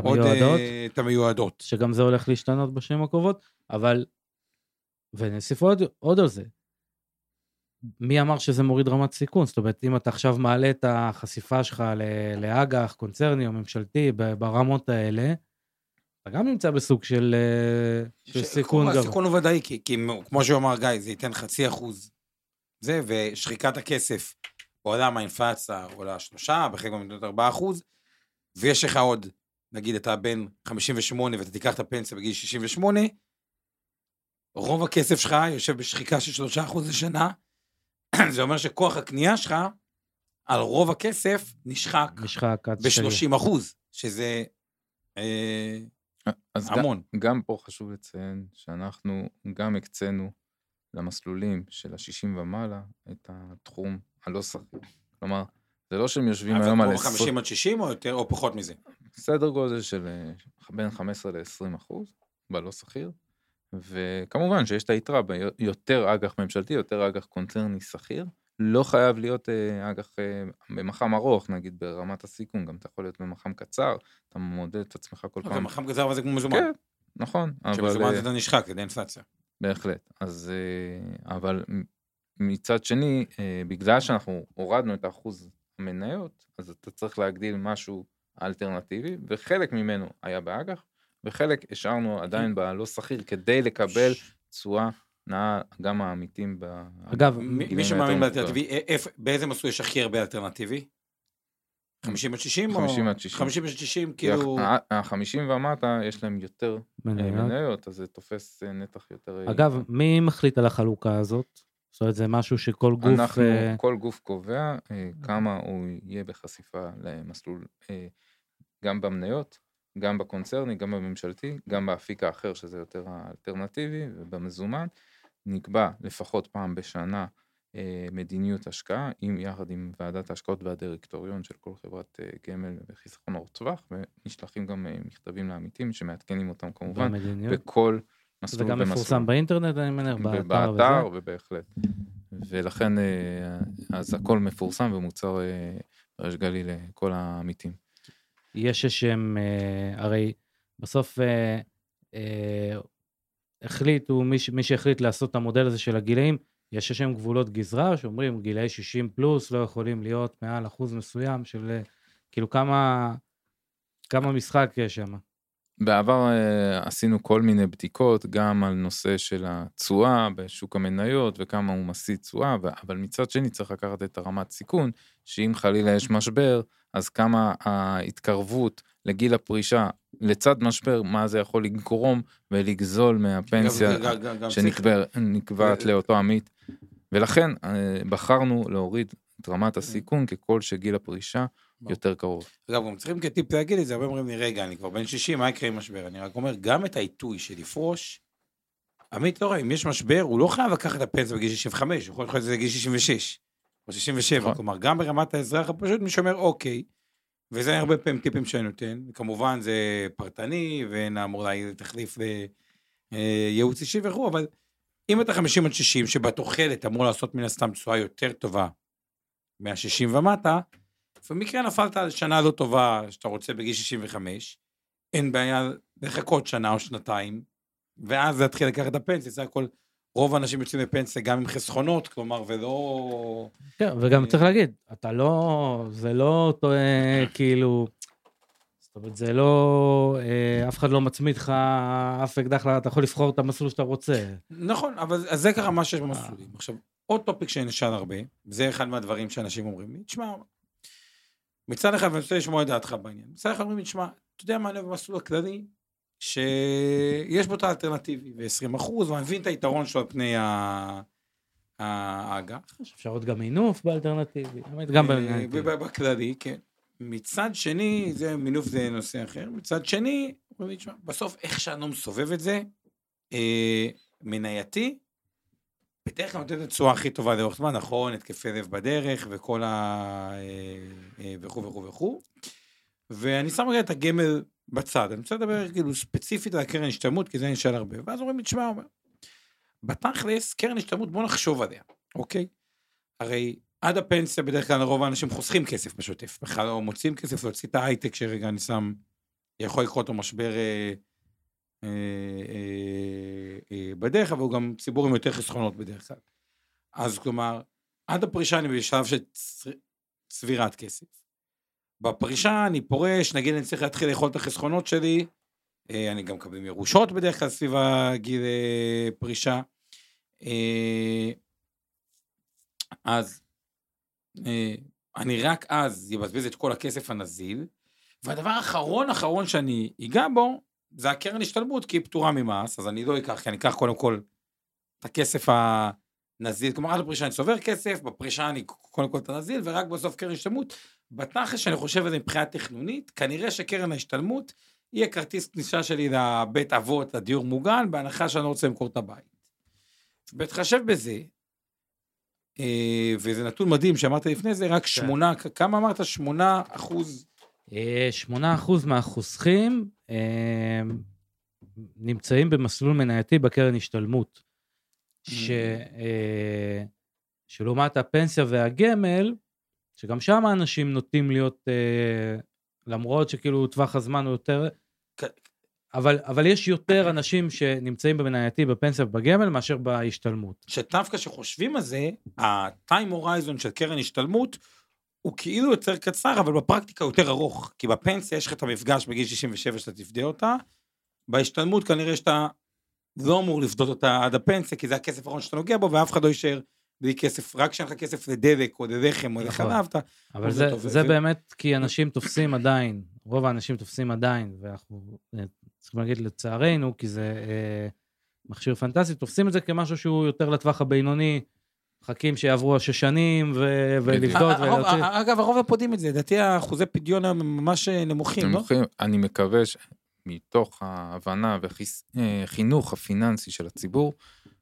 עוד אה, את המיועדות. שגם זה הולך להשתנות בשנים הקרובות, אבל, ונוסיף עוד, עוד על זה. מי אמר שזה מוריד רמת סיכון? זאת אומרת, אם אתה עכשיו מעלה את החשיפה שלך לאג"ח, קונצרני או ממשלתי ברמות האלה, אתה גם נמצא בסוג של, אה, של סיכון גבוה. הסיכון הוא ודאי, כי, כי כמו שאומר גיא, זה ייתן חצי אחוז. זה, ושחיקת הכסף בעולם האינפלציה עולה שלושה, בחלק מהמדינות ארבעה אחוז, ויש לך עוד, נגיד אתה בן 58 ואתה תיקח את הפנסיה בגיל 68, רוב הכסף שלך יושב בשחיקה של שלושה אחוז לשנה, זה אומר שכוח הקנייה שלך, על רוב הכסף, נשחק נשחק עד שתגיע. ב-30 אחוז, שזה אה, אז גם, המון. גם פה חשוב לציין שאנחנו גם הקצינו למסלולים של ה-60 ומעלה את התחום הלא שכיר. כלומר, זה לא שהם יושבים אבל היום על כמו 20, 50 עד 60 או יותר, או פחות מזה? סדר גודל של אה, בין 15 ל-20 אחוז בלא שכיר, וכמובן שיש את היתרה ביותר אג"ח ממשלתי, יותר אג"ח קונצרני שכיר. לא חייב להיות אה, אג"ח אה, במח"מ ארוך, נגיד ברמת הסיכון, גם אתה יכול להיות במח"מ קצר, אתה מודד את עצמך כל אוקיי, פעם. מח"מ קצר אבל זה כמו מזומן. כן, נכון, אבל... כשמזומן אה, זה נשחק, זה אינפלציה. בהחלט. אז, אבל מצד שני, בגלל שאנחנו הורדנו את האחוז המניות, אז אתה צריך להגדיל משהו אלטרנטיבי, וחלק ממנו היה באג"ח, וחלק השארנו עדיין בלא שכיר כדי לקבל תשואה נאה גם העמיתים ב... אגב, מי שמאמין באלטרנטיבי, א- איפה- באיזה מסלול יש הכי הרבה אלטרנטיבי? 50 עד 60? או- 50 עד 60. 50 עד 60, כאילו... ה-50 ומטה יש להם יותר אה, מניות. אז זה תופס אה, נתח יותר... אה, אגב, מי מחליט על החלוקה הזאת? זאת אומרת, זה משהו שכל גוף... אנחנו, אה, כל גוף קובע אה, כמה הוא יהיה בחשיפה למסלול, אה, גם במניות, גם בקונצרני, גם בממשלתי, גם באפיק האחר שזה יותר האלטרנטיבי ובמזומן, נקבע לפחות פעם בשנה אה, מדיניות השקעה, עם, יחד עם ועדת ההשקעות והדירקטוריון של כל חברת אה, גמל וחיסכון ארוך טווח, ונשלחים גם אה, מכתבים לעמיתים שמעדכנים אותם כמובן במדיניות. בכל זה מסלול גם ומסלול. מפורסם באינטרנט, אני מניח, באתר באתר, וזה. ובהחלט. ולכן, אה, אז הכל מפורסם ומוצר אה, בריש גלי לכל העמיתים. יש איזשהם, אה, הרי בסוף אה, אה, החליטו, מי, מי שהחליט לעשות את המודל הזה של הגילאים, יש איזשהם גבולות גזרה שאומרים גילאי 60 פלוס לא יכולים להיות מעל אחוז מסוים של אה, כאילו כמה, כמה משחק יש שם. בעבר אה, עשינו כל מיני בדיקות, גם על נושא של התשואה בשוק המניות וכמה הוא משיא תשואה, אבל מצד שני צריך לקחת את הרמת סיכון, שאם חלילה יש משבר, אז כמה ההתקרבות לגיל הפרישה לצד משבר, מה זה יכול לגרום ולגזול מהפנסיה שנקבעת ו- לאותו עמית. ולכן אה, בחרנו להוריד את רמת הסיכון ככל שגיל הפרישה. יותר קרוב. אגב, גם צריכים כטיפ להגיד את זה, הרבה אומרים לי, רגע, אני כבר בן 60, מה יקרה עם משבר? אני רק אומר, גם את העיתוי של לפרוש, עמית לא רואה, אם יש משבר, הוא לא חייב לקחת את הפנסיה בגיל 65, הוא יכול לקחת את זה בגיל 66, או 67, נכון. כלומר, גם ברמת האזרח הפשוט, מי שאומר, אוקיי, וזה הרבה פעמים טיפים שאני נותן, כמובן זה פרטני, ואין אולי תחליף לייעוץ אישי וכו', אבל אם אתה 50 עד 60, שבתוחלת אמור לעשות מן הסתם תשואה יותר טובה מה-60 ומטה, במקרה נפלת על שנה לא טובה שאתה רוצה בגיל 65, אין בעיה לחכות שנה או שנתיים, ואז להתחיל לקחת את הפנסיה, זה הכל. רוב האנשים יוצאים לפנסיה גם עם חסכונות, כלומר, ולא... כן, וגם אה, צריך להגיד, אתה לא, זה לא כאילו, זאת אומרת, זה לא, אה, אף אחד לא מצמיד לך אף אקדח, אתה יכול לבחור את המסלול שאתה רוצה. נכון, אבל זה ככה מה שיש במסלולים. עכשיו, עוד טופיק שנשאל הרבה, זה אחד מהדברים שאנשים אומרים לי, תשמע, מצד אחד, ואני רוצה לשמוע את דעתך בעניין, מצד אחד אומרים לי, תשמע, אתה יודע מה אני אוהב במסלול הכללי? שיש בו את האלטרנטיבי, ו-20 אחוז, ואני מבין את היתרון שלו על פני האג"ח. יש אפשרות גם מינוף באלטרנטיבי, באמת, גם אה, באלטרנטיבי. בכללי, כן. מצד שני, זה מינוף זה נושא אחר, מצד שני, בסוף איך שאני מסובב את זה, אה, מנייתי, בדרך כלל נותן את התשואה הכי טובה לאורך זמן, נכון, התקפי לב בדרך וכל ה... אה, וכו' וכו' וכו'. ואני שם רגע את הגמל בצד, אני רוצה לדבר כאילו ספציפית על הקרן השתלמות, כי זה נשאל הרבה, ואז אומרים לי, תשמע, אומר, בתכלס, קרן השתלמות, בוא נחשוב עליה, אוקיי? הרי עד הפנסיה בדרך כלל רוב האנשים חוסכים כסף בשוטף, בכלל לא מוצאים כסף להוציא את ההייטק שרגע אני שם, יכול לקרות לו משבר אה, אה, אה, אה, בדרך, אבל הוא גם ציבור עם יותר חסכונות בדרך כלל. אז כלומר, עד הפרישה אני בשלב של צבירת כסף. בפרישה אני פורש, נגיד אני צריך להתחיל לאכול את החסכונות שלי, אה, אני גם מקבל ירושות בדרך כלל סביב הגיל אה, פרישה. אה, אז אני רק אז אבזבז את כל הכסף הנזיל, והדבר האחרון אחרון שאני אגע בו, זה הקרן השתלמות, כי היא פטורה ממס, אז אני לא אקח, כי אני אקח קודם כל את הכסף נזיל, כלומר עד הפרישה אני צובר כסף, בפרישה אני קודם כל את הנזיל, ורק בסוף קרן השתלמות. בתכלס שאני חושב על זה מבחינה תכנונית, כנראה שקרן ההשתלמות יהיה כרטיס כניסה שלי לבית אבות, לדיור מוגן, בהנחה שאני לא רוצה למכור את הבית. בהתחשב בזה, אה, וזה נתון מדהים שאמרת לפני זה, רק שמונה, כמה אמרת? שמונה אחוז? אה, שמונה אחוז מהחוסכים אה, נמצאים במסלול מנייתי בקרן השתלמות. ש, אה, שלעומת הפנסיה והגמל, שגם שם האנשים נוטים להיות, אה, למרות שכאילו טווח הזמן הוא יותר... אבל, אבל יש יותר אנשים שנמצאים במנייתי, בפנסיה ובגמל, מאשר בהשתלמות. שדווקא כשחושבים על זה, ה-time horizon של קרן השתלמות, הוא כאילו יותר קצר, אבל בפרקטיקה יותר ארוך. כי בפנסיה יש לך את המפגש בגיל 67 שאתה תפדה אותה, בהשתלמות כנראה שאתה לא אמור לפדות אותה עד הפנסיה, כי זה הכסף האחרון שאתה נוגע בו, ואף אחד לא יישאר בלי כסף, רק כשאין לך כסף לדבק, או ללחם, או נכון. לחלב, אתה... אבל זה זה, טוב, זה באמת כי אנשים תופסים עדיין, רוב האנשים תופסים עדיין, ואנחנו אה, צריכים להגיד לצערנו, כי זה אה, מכשיר פנטסטי, תופסים את זה כמשהו שהוא יותר לטווח הבינוני, מחכים שיעברו השש שנים ו- ולבדות הרוב- ולהוציא. אגב, הרוב לא פודים את זה, לדעתי האחוזי פדיון הם ממש נמוכים, לא? נמוכים. אני מקווה שמתוך ההבנה והחינוך הפיננסי של הציבור,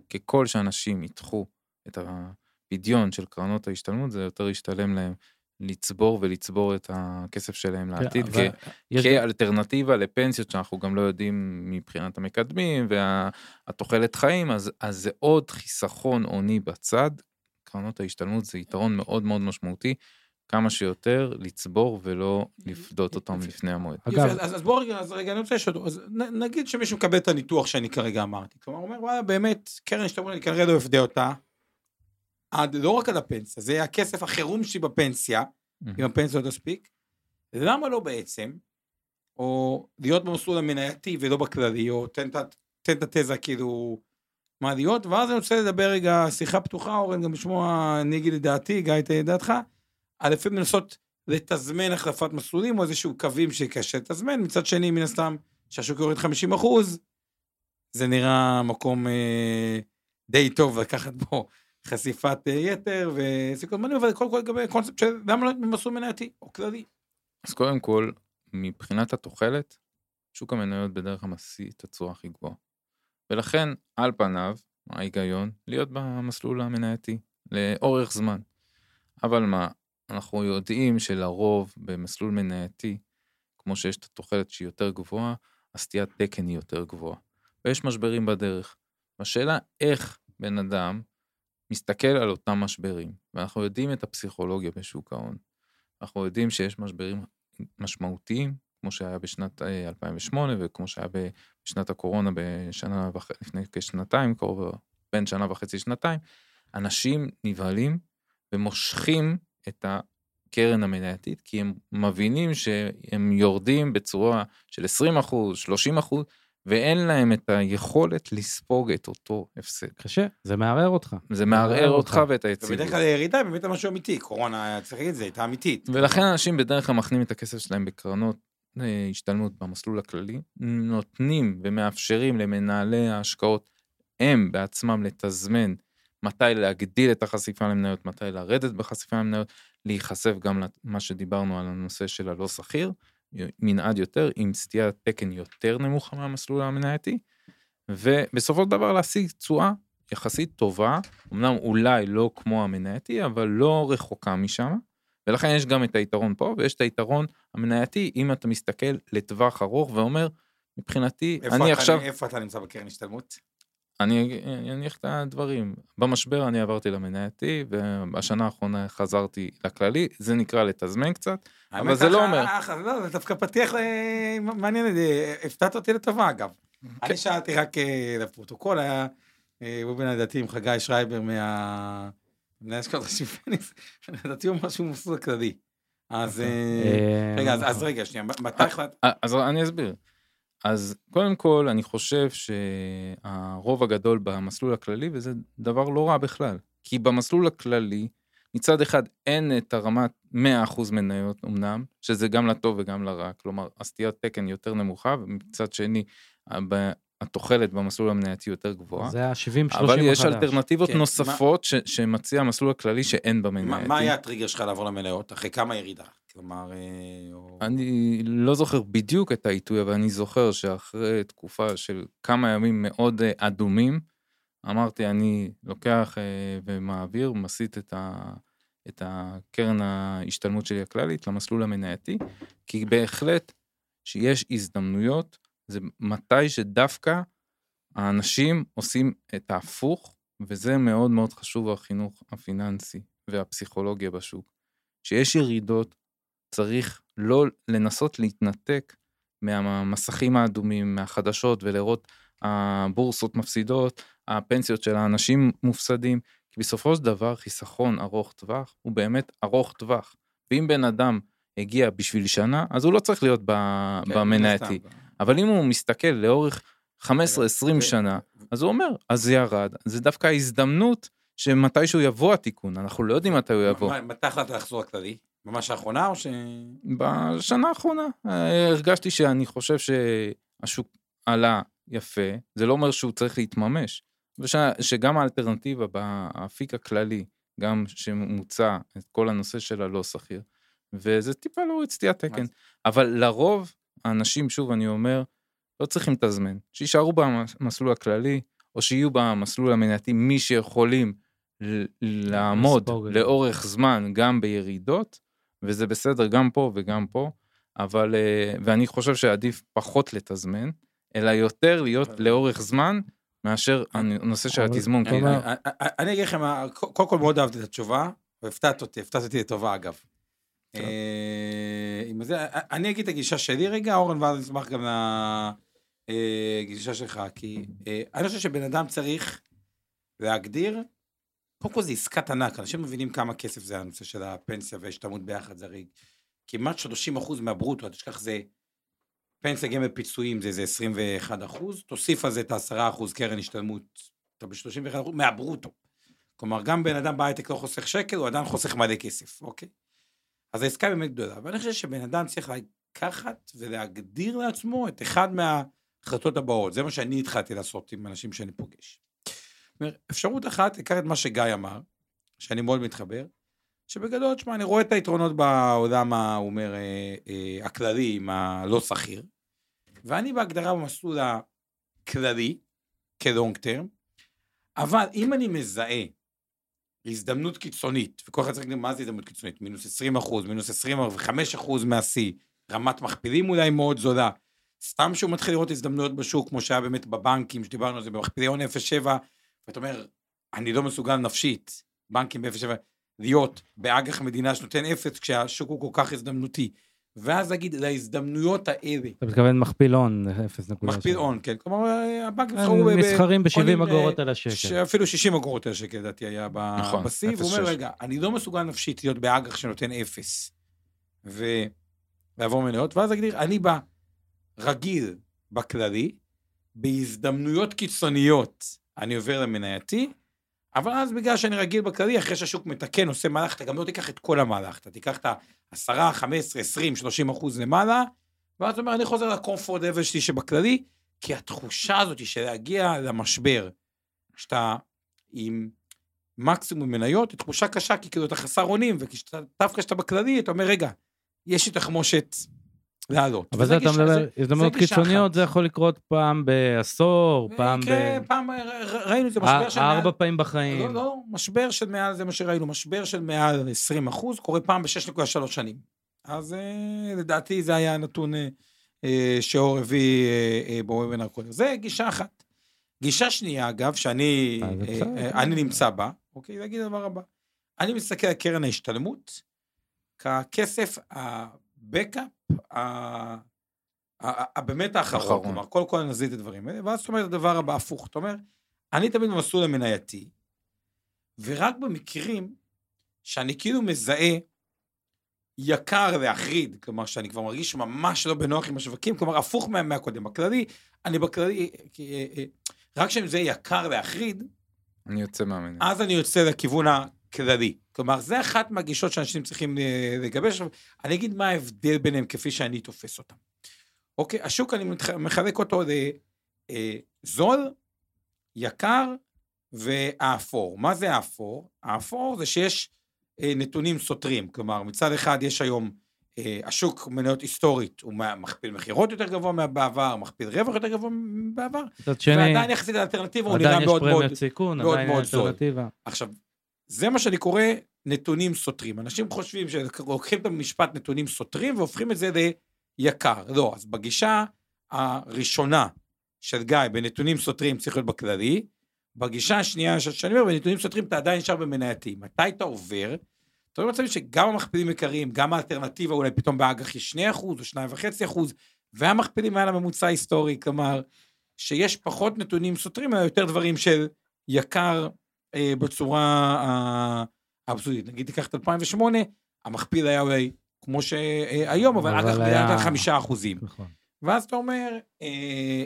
ככל שאנשים ידחו את הפדיון של קרנות ההשתלמות, זה יותר ישתלם להם לצבור ולצבור את הכסף שלהם לעתיד, כן, אבל כ- יש- כאלטרנטיבה לפנסיות שאנחנו גם לא יודעים מבחינת המקדמים והתוחלת חיים, אז, אז זה עוד חיסכון הוני בצד. קרנות ההשתלמות זה יתרון מאוד מאוד משמעותי, כמה שיותר לצבור ולא לפדות אותם לפני המועד. אגב, אז, אז בוא רגע, אז רגע, אני רוצה לשאול, נגיד שמישהו מקבל את הניתוח שאני כרגע אמרתי, כלומר, הוא אומר, וואלה, באמת, קרן השתלמות, אני כנראה לא אפדה אותה, עד, לא רק עד הפנסיה, זה הכסף החירום שלי בפנסיה, אם הפנסיה לא תספיק, למה לא בעצם, או להיות במסלול המנייתי ולא בכללי, או תן את ה- תן את התזה כאילו, מה להיות, ואז אני רוצה לדבר רגע, שיחה פתוחה, אורן, גם לשמוע, אני אגיד את דעתי, גיא, את דעתך, על לפעמים לנסות לתזמן החלפת מסלולים, או איזשהו קווים שקשה לתזמן, מצד שני, מן הסתם, שהשוק יורד 50 אחוז, זה נראה מקום אה, די טוב לקחת בו חשיפת אה, יתר וסיכון מנוי, אבל קודם כל לגבי קונספט של למה לא במסלול מנייתי או כללי. אז קודם כל, מבחינת התוחלת, שוק המניות בדרך כלל משיא את התשואה הכי גבוהה. ולכן, על פניו, ההיגיון, להיות במסלול המנייתי, לאורך זמן. אבל מה, אנחנו יודעים שלרוב במסלול מנייתי, כמו שיש את התוחלת שהיא יותר גבוהה, הסטיית תקן היא יותר גבוהה. ויש משברים בדרך. השאלה איך בן אדם מסתכל על אותם משברים, ואנחנו יודעים את הפסיכולוגיה בשוק ההון. אנחנו יודעים שיש משברים משמעותיים, כמו שהיה בשנת אה, 2008 וכמו שהיה בשנת הקורונה בשנה וחצי, לפני כשנתיים, קרוב, בין שנה וחצי שנתיים, אנשים נבהלים ומושכים את הקרן המנייתית, כי הם מבינים שהם יורדים בצורה של 20 אחוז, 30 אחוז, ואין להם את היכולת לספוג את אותו הפסד. קשה, זה מערער אותך. זה מערער אותך ואת היציבות. ובדרך כלל הירידה באמת משהו אמיתי, קורונה, צריך להגיד את זה, הייתה אמיתית. ולכן אנשים בדרך כלל מכנים את הכסף שלהם בקרנות אה, השתלמות במסלול הכללי, נותנים ומאפשרים למנהלי ההשקעות הם בעצמם לתזמן מתי להגדיל את החשיפה למניות, מתי לרדת בחשיפה למניות, להיחשף גם למה שדיברנו על הנושא של הלא שכיר, מנעד יותר, עם סטיית תקן יותר נמוכה מהמסלול המנייתי, ובסופו של דבר להשיג תשואה יחסית טובה, אמנם אולי לא כמו המנייתי, אבל לא רחוקה משם, ולכן יש גם את היתרון פה, ויש את היתרון המנייתי, אם אתה מסתכל לטווח ארוך ואומר, מבחינתי, אני אתה- עכשיו, איפה אתה נמצא בקרן השתלמות? אני אני אניח את הדברים. במשבר אני עברתי למנייתי, ובשנה האחרונה חזרתי לכללי, זה נקרא לתזמן קצת, אבל זה לא אומר. לא, זה דווקא פתיח אה, מעניין, אה, הפתעת אותי לטובה אגב. כן. אני שאלתי רק אה, לפרוטוקול, היה ראובן לדעתי עם חגי שרייבר מה... מנהל השקעות ראשי פניקס, לדעתי הוא משהו מסלול כללי. אז אה, רגע, אז- אז רגע, שנייה, מתי החלטת? אז אני אסביר. אז קודם כל, אני חושב שהרוב הגדול במסלול הכללי, וזה דבר לא רע בכלל. כי במסלול הכללי, מצד אחד אין את הרמת 100% מניות אמנם, שזה גם לטוב וגם לרע, כלומר, הסטיית תקן יותר נמוכה, ומצד שני, התוחלת במסלול המנייתי יותר גבוהה. זה ה-70-30 אבל יש החדש. אלטרנטיבות כן, נוספות ש- שמציע המסלול הכללי שאין מה במנייתי. מה היה הטריגר שלך לעבור למניות? אחרי כמה ירידה? כלומר, אה, או- אני לא זוכר בדיוק את העיתוי, אבל אני זוכר שאחרי תקופה של כמה ימים מאוד אה, אדומים, אמרתי, אני לוקח אה, ומעביר, מסיט את, ה, את הקרן ההשתלמות שלי הכללית למסלול המנייתי, כי בהחלט שיש הזדמנויות, זה מתי שדווקא האנשים עושים את ההפוך, וזה מאוד מאוד חשוב החינוך הפיננסי והפסיכולוגיה בשוק. שיש ירידות, צריך לא לנסות להתנתק מהמסכים האדומים, מהחדשות ולראות הבורסות מפסידות, הפנסיות של האנשים מופסדים, כי בסופו של דבר חיסכון ארוך טווח הוא באמת ארוך טווח. ואם בן אדם הגיע בשביל שנה, אז הוא לא צריך להיות ב- כן, במנייתי. אבל אם הוא מסתכל לאורך 15-20 ו- שנה, אז הוא אומר, אז זה ירד, זה דווקא ההזדמנות שמתישהו יבוא התיקון, אנחנו לא יודעים מתי הוא יבוא. מתי החלטת לחזור לכללי? ממש האחרונה או ש... בשנה האחרונה. אה, הרגשתי שאני חושב שהשוק עלה יפה, זה לא אומר שהוא צריך להתממש, ושגם האלטרנטיבה באפיק הכללי, גם שמוצע את כל הנושא של הלא שכיר, וזה טיפה להוריד סטיית תקן, אבל לרוב האנשים, שוב אני אומר, לא צריכים לתזמן, שיישארו במסלול הכללי, או שיהיו במסלול המנייתי מי שיכולים ל- לעמוד לספוג. לאורך זמן גם בירידות, וזה בסדר גם פה וגם פה, אבל, אה, ואני חושב שעדיף פחות לתזמן, אלא יותר להיות לאורך זמן, מאשר הנושא של התזמון. אני- אגיד לכם, מה, קודם כל מאוד אהבתי את התשובה, והפתעת אותי, הפתעת אותי לטובה אגב. טוב. אה, עם זה, אני אגיד את הגישה שלי רגע, אורן, ואז אני אשמח גם לגישה שלך, כי אה, אני חושב שבן אדם צריך להגדיר, קודם כל זה עסקת ענק, אנשים מבינים כמה כסף זה הנושא של הפנסיה וההשתלמות ביחד, זה הרי כמעט 30 אחוז מהברוטו, אל תשכח זה פנסיה גמל פיצויים זה איזה 21 אחוז, תוסיף על זה את ה-10 אחוז קרן השתלמות, אתה ב-31 אחוז מהברוטו. כלומר, גם בן אדם בהייטק לא חוסך שקל, הוא עדיין חוסך מלא כסף, אוקיי? אז העסקה היא באמת גדולה, אבל אני חושב שבן אדם צריך לקחת ולהגדיר לעצמו את אחד מההחלטות הבאות, זה מה שאני התחלתי לעשות עם אנשים שאני פוגש. אפשרות אחת, לקחת את מה שגיא אמר, שאני מאוד מתחבר, שבגדול, תשמע, אני רואה את היתרונות בעולם, הוא אומר, אה, אה, הכללי, עם הלא שכיר, ואני בהגדרה במסלול הכללי, כלונג טרם, אבל אם אני מזהה הזדמנות קיצונית, וכל אחד צריך להגיד מה זה הזדמנות קיצונית, מינוס 20 אחוז, מינוס 25 אחוז מהשיא, רמת מכפילים אולי מאוד זולה, סתם שהוא מתחיל לראות הזדמנויות בשוק, כמו שהיה באמת בבנקים, שדיברנו על זה, במכפילי הון 0.7, ואתה אומר, אני לא מסוגל נפשית, בנקים ב-0.7, להיות באג"ח מדינה שנותן אפס, כשהשוק הוא כל כך הזדמנותי. ואז להגיד, להזדמנויות האלה, אתה מתכוון מכפיל הון, 0.7. מכפיל הון, כן, כלומר, הבנקים הם בחרו ב- ב- נסחרים קונים, ב-70 אגורות אה, על השקל. שאפילו 60 אגורות על שקל לדעתי היה נכון, בשיא, והוא אומר, 0.6. רגע, אני לא מסוגל נפשית להיות באג"ח שנותן אפס, ולעבור מניות, ואז להגדיר, אני בא רגיל בכללי, בהזדמנויות קיצוניות אני עובר למנייתי, אבל אז בגלל שאני רגיל בכללי, אחרי שהשוק מתקן, עושה מהלך, אתה גם לא תיקח את כל המהלך, אתה תיקח את ה-10, 15, 20, 30 אחוז למעלה, ואז אומר, אני חוזר לקומפורט לבל שלי שבכללי, כי התחושה הזאת של להגיע למשבר, שאתה עם מקסימום מניות, היא תחושה קשה, כי כאילו אתה חסר אונים, ודווקא כשאתה בכללי, אתה אומר, רגע, יש לי תחמושת לעלות. אבל זה אתה מדבר, זה- הזדמנות קיצוניות אחת. זה יכול לקרות פעם בעשור, פעם ב... כן, פעם, ר- ראינו את זה, משבר של מעל... ארבע פעמים לא, בחיים. לא, משבר של מעל, זה מה שראינו, משבר של מעל 20 אחוז, קורה פעם ב-6.3 שנים. אז אה, לדעתי זה היה הנתון אה, אה, שאור הביא אה, אה, בוובינר קודם. זה גישה אחת. גישה שנייה, אגב, שאני אה, אה. אה, אני נמצא בה, אוקיי, להגיד את הדבר הבא. אני מסתכל על קרן ההשתלמות ככסף הבקאפ, באמת האחרון. כלומר, קודם כל נזיז את הדברים האלה, ואז זאת אומרת הדבר הבא הפוך, אתה אומר, אני תמיד במסלול המנייתי, ורק במקרים שאני כאילו מזהה יקר להחריד, כלומר שאני כבר מרגיש ממש לא בנוח עם השווקים, כלומר הפוך מה- מהקודם. בכללי, אני בכללי, כי, אה, אה, רק כשאני מזהה יקר להחריד, אני יוצא מהמניה. אז אני יוצא לכיוון הכללי. כלומר, זה אחת מהגישות שאנשים צריכים אה, לגבש. אני אגיד מה ההבדל ביניהם כפי שאני תופס אותם. אוקיי, השוק, אני מחלק אותו זול, יקר והאפור. מה זה האפור? האפור זה שיש אה, נתונים סותרים. כלומר, מצד אחד יש היום, אה, השוק מניות היסטורית הוא מכפיל מכירות יותר גבוה מבעבר, מכפיל רווח יותר גבוה מבעבר, ועדיין יחסית לאלטרנטיבה הוא נראה מאוד מאוד... סיכון, מאוד מאוד זול. עכשיו, זה מה שאני קורא נתונים סותרים. אנשים חושבים שלוקחים את המשפט נתונים סותרים והופכים את זה ליקר. לא, אז בגישה הראשונה של גיא, בנתונים סותרים צריך להיות בכללי, בגישה השנייה שאני אומר, בנתונים סותרים אתה עדיין נשאר במנייתי. מתי אתה עובר? אתה רואה מצבים שגם המכפילים יקרים, גם האלטרנטיבה אולי פתאום באג"ח היא 2% או 2.5%, והמכפילים מעל הממוצע ההיסטורי, כלומר, שיש פחות נתונים סותרים, אלא יותר דברים של יקר אה, בצורה ה- האבסולוטית. נגיד תיקח את 2008, המכפיל היה אולי כמו שהיום, אבל אבל אג"ח היה- חמישה אחוזים. נכון. ואז אתה אומר, אה,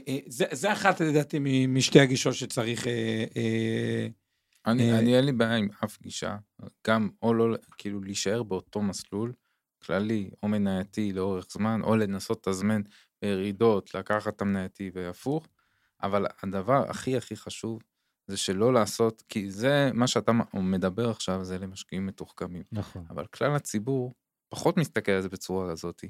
אה, זה, זה אחת לדעתי משתי הגישות שצריך... אה, אה, אני, אה, אני אין לי בעיה עם אף גישה, גם או לא, כאילו להישאר באותו מסלול, כללי או מנייתי לאורך זמן, או לנסות לתזמן בירידות, לקחת את המנייתי והפוך, אבל הדבר הכי הכי חשוב זה שלא לעשות, כי זה מה שאתה מדבר עכשיו, זה למשקיעים מתוחכמים. נכון. אבל כלל הציבור פחות מסתכל על זה בצורה הזאת,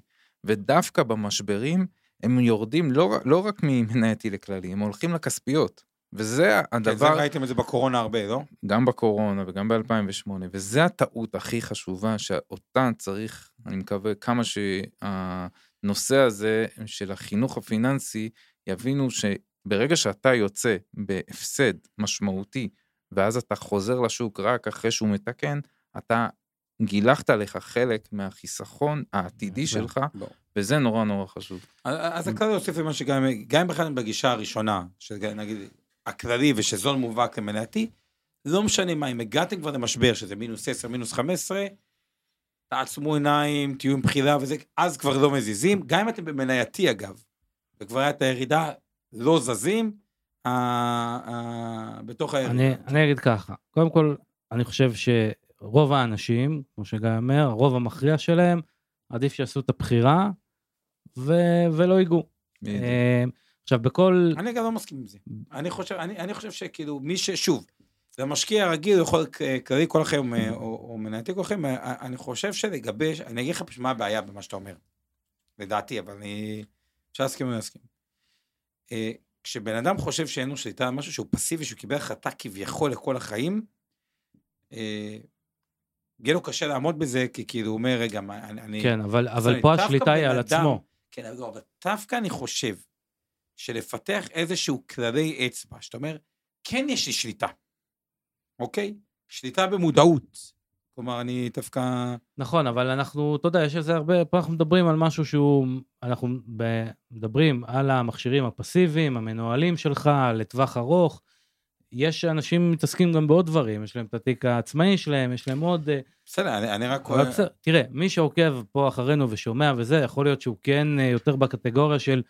ודווקא במשברים הם יורדים לא, לא רק ממנייתי לכללי, הם הולכים לכספיות. וזה כן, זה הדבר, ראיתם את זה בקורונה הרבה, לא? גם בקורונה וגם ב-2008, וזה הטעות הכי חשובה שאותה צריך, אני מקווה, כמה שהנושא הזה של החינוך הפיננסי יבינו שברגע שאתה יוצא בהפסד משמעותי, ואז אתה חוזר לשוק רק אחרי שהוא מתקן, אתה גילחת לך חלק מהחיסכון העתידי שלך, לא. וזה נורא נורא חשוב. אז הכלל יוסיף למה שגם, גם אם בכלל בגישה הראשונה, שנגיד הכללי ושזול מובהק למנייתי, לא משנה מה, אם הגעתם כבר למשבר, שזה מינוס 10, מינוס 15, תעצמו עיניים, תהיו עם בחירה וזה, אז כבר לא מזיזים, גם אם אתם במנייתי אגב, וכבר הייתה הירידה, לא זזים, אה, אה, בתוך הירידה. אני, אני אגיד ככה, קודם כל, אני חושב שרוב האנשים, כמו שגיא אומר, הרוב המכריע שלהם, עדיף שיעשו את הבחירה ו... ולא ייגעו. אה, עכשיו, בכל... אני גם לא מסכים עם זה. אני חושב, אני, אני חושב שכאילו, מי ש... שוב, למשקיע רגיל, יכול להיות כללי כל החיים, אה, או, או כל החיים, אה, אני חושב שלגבש, אני אגיד לך פשוט מה הבעיה במה שאתה אומר. לדעתי, אבל אני... אפשר להסכים או לא להסכים. אה, כשבן אדם חושב שאין לו שליטה על משהו שהוא פסיבי, שהוא קיבל החלטה כביכול לכל החיים, אה, יהיה לו קשה לעמוד בזה, כי כאילו הוא אומר, רגע, מה, אני... כן, אבל, אבל פה השליטה היא על אדם- עצמו. כן, אבל דווקא אני חושב שלפתח איזשהו כללי אצבע, שאתה אומר, כן יש לי שליטה, אוקיי? שליטה במודעות. כלומר, אני דווקא... נכון, אבל אנחנו, אתה יודע, יש איזה הרבה, פה אנחנו מדברים על משהו שהוא, אנחנו מדברים על המכשירים הפסיביים, המנוהלים שלך, לטווח ארוך. יש אנשים מתעסקים גם בעוד דברים, יש להם את התיק העצמאי שלהם, יש להם עוד... אה, בסדר, אני, אני רק... אבל בסדר, תראה, מי שעוקב פה אחרינו ושומע וזה, יכול להיות שהוא כן אה, יותר בקטגוריה של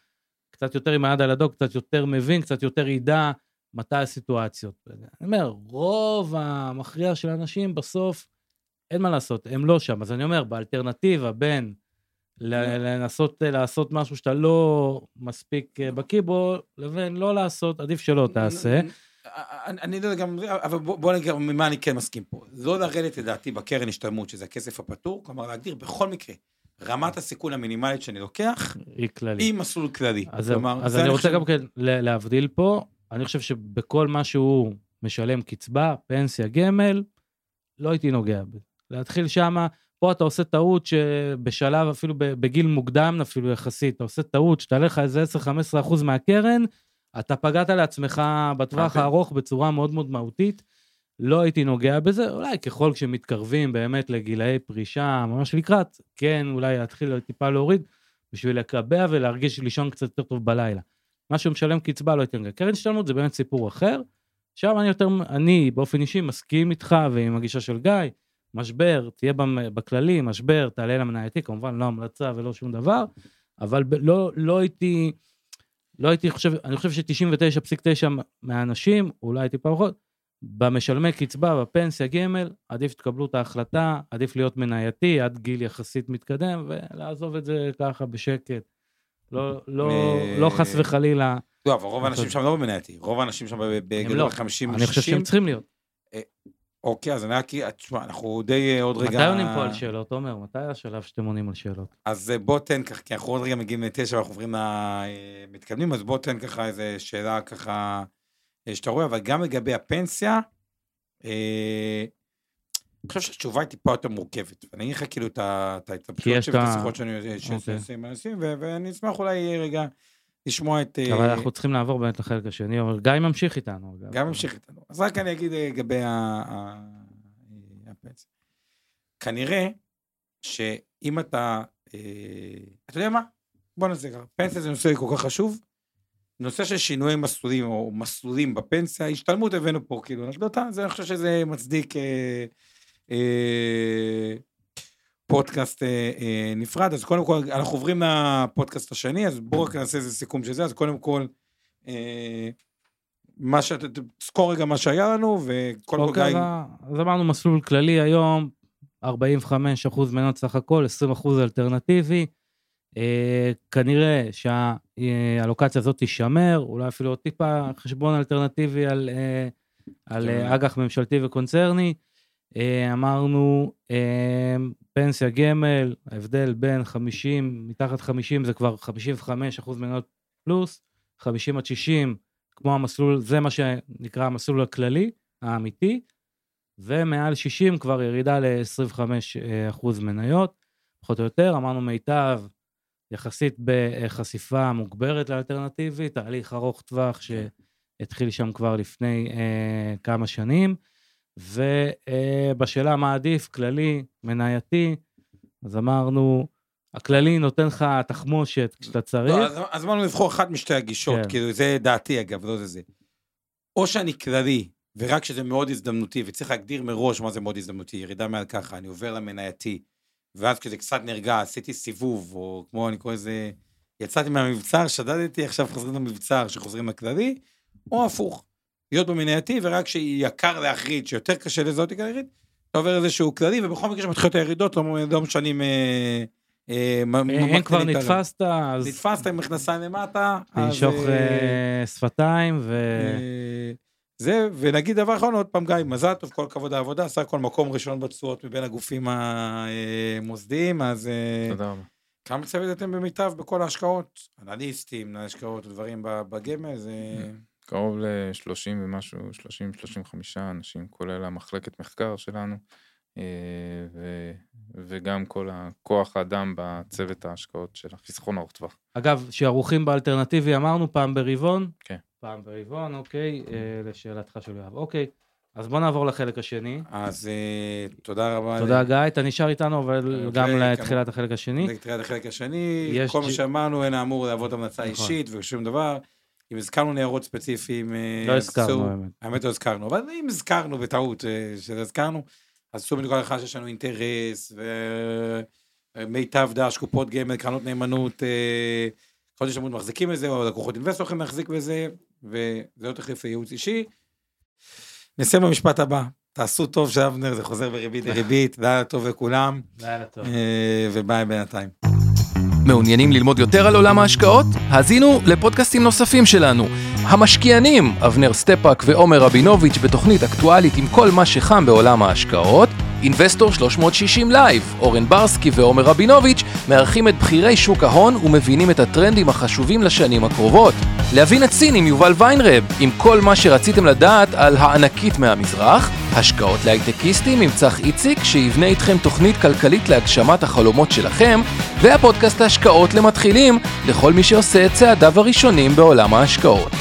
קצת יותר עם היד על הדוק, קצת יותר מבין, קצת יותר ידע מתי הסיטואציות. אני אומר, רוב המכריע של האנשים בסוף, אין מה לעשות, הם לא שם. אז אני אומר, באלטרנטיבה בין ל- לנסות אה, לעשות משהו שאתה לא מספיק אה, בקיא בו, לבין לא לעשות, עדיף שלא תעשה. אני, אני לא יודע גם, אבל בוא, בוא נגיד ממה אני כן מסכים פה. לא לרדת לדעתי בקרן השתלמות, שזה הכסף הפטור, כלומר להגדיר בכל מקרה רמת הסיכון המינימלית שאני לוקח, היא כללית. עם מסלול כללי. אז, כלומר, אז אני רוצה חושב- גם כן להבדיל פה, אני חושב שבכל מה שהוא משלם קצבה, פנסיה, גמל, לא הייתי נוגע בזה. להתחיל שמה, פה אתה עושה טעות שבשלב, אפילו בגיל מוקדם אפילו יחסית, אתה עושה טעות שתעלה לך איזה 10-15 אחוז מהקרן, אתה פגעת לעצמך בטווח אוקיי. הארוך בצורה מאוד מאוד מהותית. לא הייתי נוגע בזה, אולי ככל שמתקרבים באמת לגילאי פרישה, ממש לקראת, כן, אולי להתחיל טיפה להוריד, בשביל לקבע ולהרגיש לישון קצת יותר טוב בלילה. מה שהוא משלם קצבה לא הייתי נוגע. קרן השתלמות זה באמת סיפור אחר. שם אני יותר, אני באופן אישי מסכים איתך ועם הגישה של גיא, משבר, תהיה בכללי, משבר, תעלה למנייתי, כמובן לא המלצה ולא שום דבר, אבל ב- לא, לא הייתי, לא הייתי חושב, אני חושב ש-99.9 מהאנשים, אולי טיפה פחות, במשלמי קצבה, בפנסיה גמל, עדיף שתקבלו את ההחלטה, עדיף להיות מנייתי עד גיל יחסית מתקדם, ולעזוב את זה ככה בשקט. לא, לא, אה, לא חס וחלילה, לא, אבל רוב האנשים שם לא במנייתי, רוב האנשים שם הם בגדול לא. 50 אני חושב שהם צריכים להיות. אוקיי, אז אני רק, תשמע, אנחנו די אה, עוד רגע... מתי עונים פה על שאלות, עומר? מתי השלב שאתם עונים על שאלות? אז אה, בוא תן ככה, כי אנחנו עוד רגע מגיעים לתשע ואנחנו עוברים למתקדמים, אז בוא תן ככה איזה שאלה ככה אה, שאתה רואה, אבל גם לגבי הפנסיה, אה, אני חושב שהתשובה היא טיפה יותר מורכבת. ואני אגיד לך כאילו את ה- את כי ההתלבטויות יש שלי, את השיחות שאני. שעושה עם אנשים, ואני אשמח אולי רגע לשמוע את... אה, אבל אנחנו צריכים לעבור באמת לחלק השני, אבל גיא ממשיך איתנו. גם ממשיך איתנו. אז רק אני אגיד אה, לגבי ה- ה- הפנסיה. כנראה שאם אתה, אה, אתה יודע מה? בוא נעשה ככה, פנסיה זה נושא כל כך חשוב. נושא של שינויי מסלולים או מסלולים בפנסיה, השתלמות הבאנו פה כאילו אנקדוטה, זה אני חושב שזה מצדיק אה, אה, פודקאסט אה, אה, נפרד, אז קודם כל אנחנו עוברים לפודקאסט השני, אז בואו רק נעשה איזה סיכום של זה, אז קודם כל, אה, מה שאתה, תזכור רגע מה שהיה לנו, וקודם כל גיא, אז- אמרנו מסלול כללי היום, 45% מנות סך הכל, 20% אלטרנטיבי. אה, כנראה שהאלוקציה הזאת תישמר, אולי אפילו עוד טיפה חשבון אלטרנטיבי על, אה, על כן. אה, אג"ח ממשלתי וקונצרני. אה, אמרנו אה, פנסיה גמל, ההבדל בין 50, מתחת 50 זה כבר 55% מנות פלוס, 50 עד 60 כמו המסלול, זה מה שנקרא המסלול הכללי, האמיתי, ומעל 60 כבר ירידה ל-25% מניות, פחות או יותר, אמרנו מיטב, יחסית בחשיפה מוגברת לאלטרנטיבית, תהליך ארוך טווח שהתחיל שם כבר לפני אה, כמה שנים, ובשאלה מה עדיף, כללי, מנייתי, אז אמרנו, הכללי נותן לך תחמושת כשאתה צריך. לא, אז, אז אמרנו לבחור אחת משתי הגישות, כן. כאילו זה דעתי אגב, לא זה זה. או שאני כללי, ורק כשזה מאוד הזדמנותי, וצריך להגדיר מראש מה זה מאוד הזדמנותי, ירידה מעל ככה, אני עובר למנייתי, ואז כשזה קצת נרגע, עשיתי סיבוב, או כמו אני קורא לזה, יצאתי מהמבצר, שדדתי, עכשיו חוזרים למבצר, שחוזרים לכללי, או הפוך, להיות במנייתי, ורק שיקר להחריד, שיותר קשה לזהות כללית, אתה עובר איזשהו כללי, ובכל מקרה שמתחילות הירידות, לא, לא משנים... אה, אה, מה אם כבר נתפסת, אז נתפסת עם מכנסיים למטה, אה, אה, שפתיים ו... אה, זה, ונגיד דבר אחרון, עוד פעם גיא, מזל טוב, כל הכבוד העבודה, סך הכל מקום ראשון בתשואות מבין הגופים המוסדיים, אז אה, תודה רבה. כמה צוות אתם במיטב בכל ההשקעות? אנליסטים, השקעות ודברים ב- בגמל, זה... קרוב ל-30 ומשהו, 30-35 אנשים, כולל המחלקת מחקר שלנו, אה, ו- וגם כל הכוח האדם בצוות ההשקעות של החיסכון ארוך טווח. אגב, שערוכים באלטרנטיבי אמרנו פעם ברבעון? כן. פעם ברבעון, אוקיי, אה, לשאלתך של יואב. אוקיי, אז בוא נעבור לחלק השני. אז אה, תודה רבה. תודה גיא, אתה נשאר איתנו, אבל אוקיי, גם כמה- לתחילת החלק השני. לתחילת החלק השני, כל מה שאמרנו אין האמור להוות המלצה נכון. אישית ושום דבר. אם הזכרנו ניירות ספציפיים, אה, לא הזכרנו, האמת. האמת לא הזכרנו, אבל אם הזכרנו בטעות אה, שזה הזכרנו, אז סעו מנקודת הנחה שיש לנו אינטרס, ומיטב דש, קופות גמל, קרנות נאמנות, אה, קרנות השתלמות מחזיקים בזה, או לקוחות אינבסטור יכולים להחזיק בזה, וזה לא תחליף לייעוץ אישי. נסיים במשפט הבא, תעשו טוב של אבנר, זה חוזר בריבית דריבית, לילה טוב לכולם, לילה טוב. אה, וביי בינתיים. מעוניינים ללמוד יותר על עולם ההשקעות? האזינו לפודקאסטים נוספים שלנו. המשקיענים, אבנר סטפאק ועומר רבינוביץ' בתוכנית אקטואלית עם כל מה שחם בעולם ההשקעות. Investor 360 Live, אורן ברסקי ועומר רבינוביץ' מארחים את בכירי שוק ההון ומבינים את הטרנדים החשובים לשנים הקרובות. להבין סין עם יובל ויינרב, עם כל מה שרציתם לדעת על הענקית מהמזרח. השקעות להייטקיסטים עם צח איציק, שיבנה איתכם תוכנית כלכלית להגשמת החלומות שלכם, והפודקאסט ההשקעות למתחילים, לכל מי שעושה את צעדיו הראשונים בעולם ההשקעות.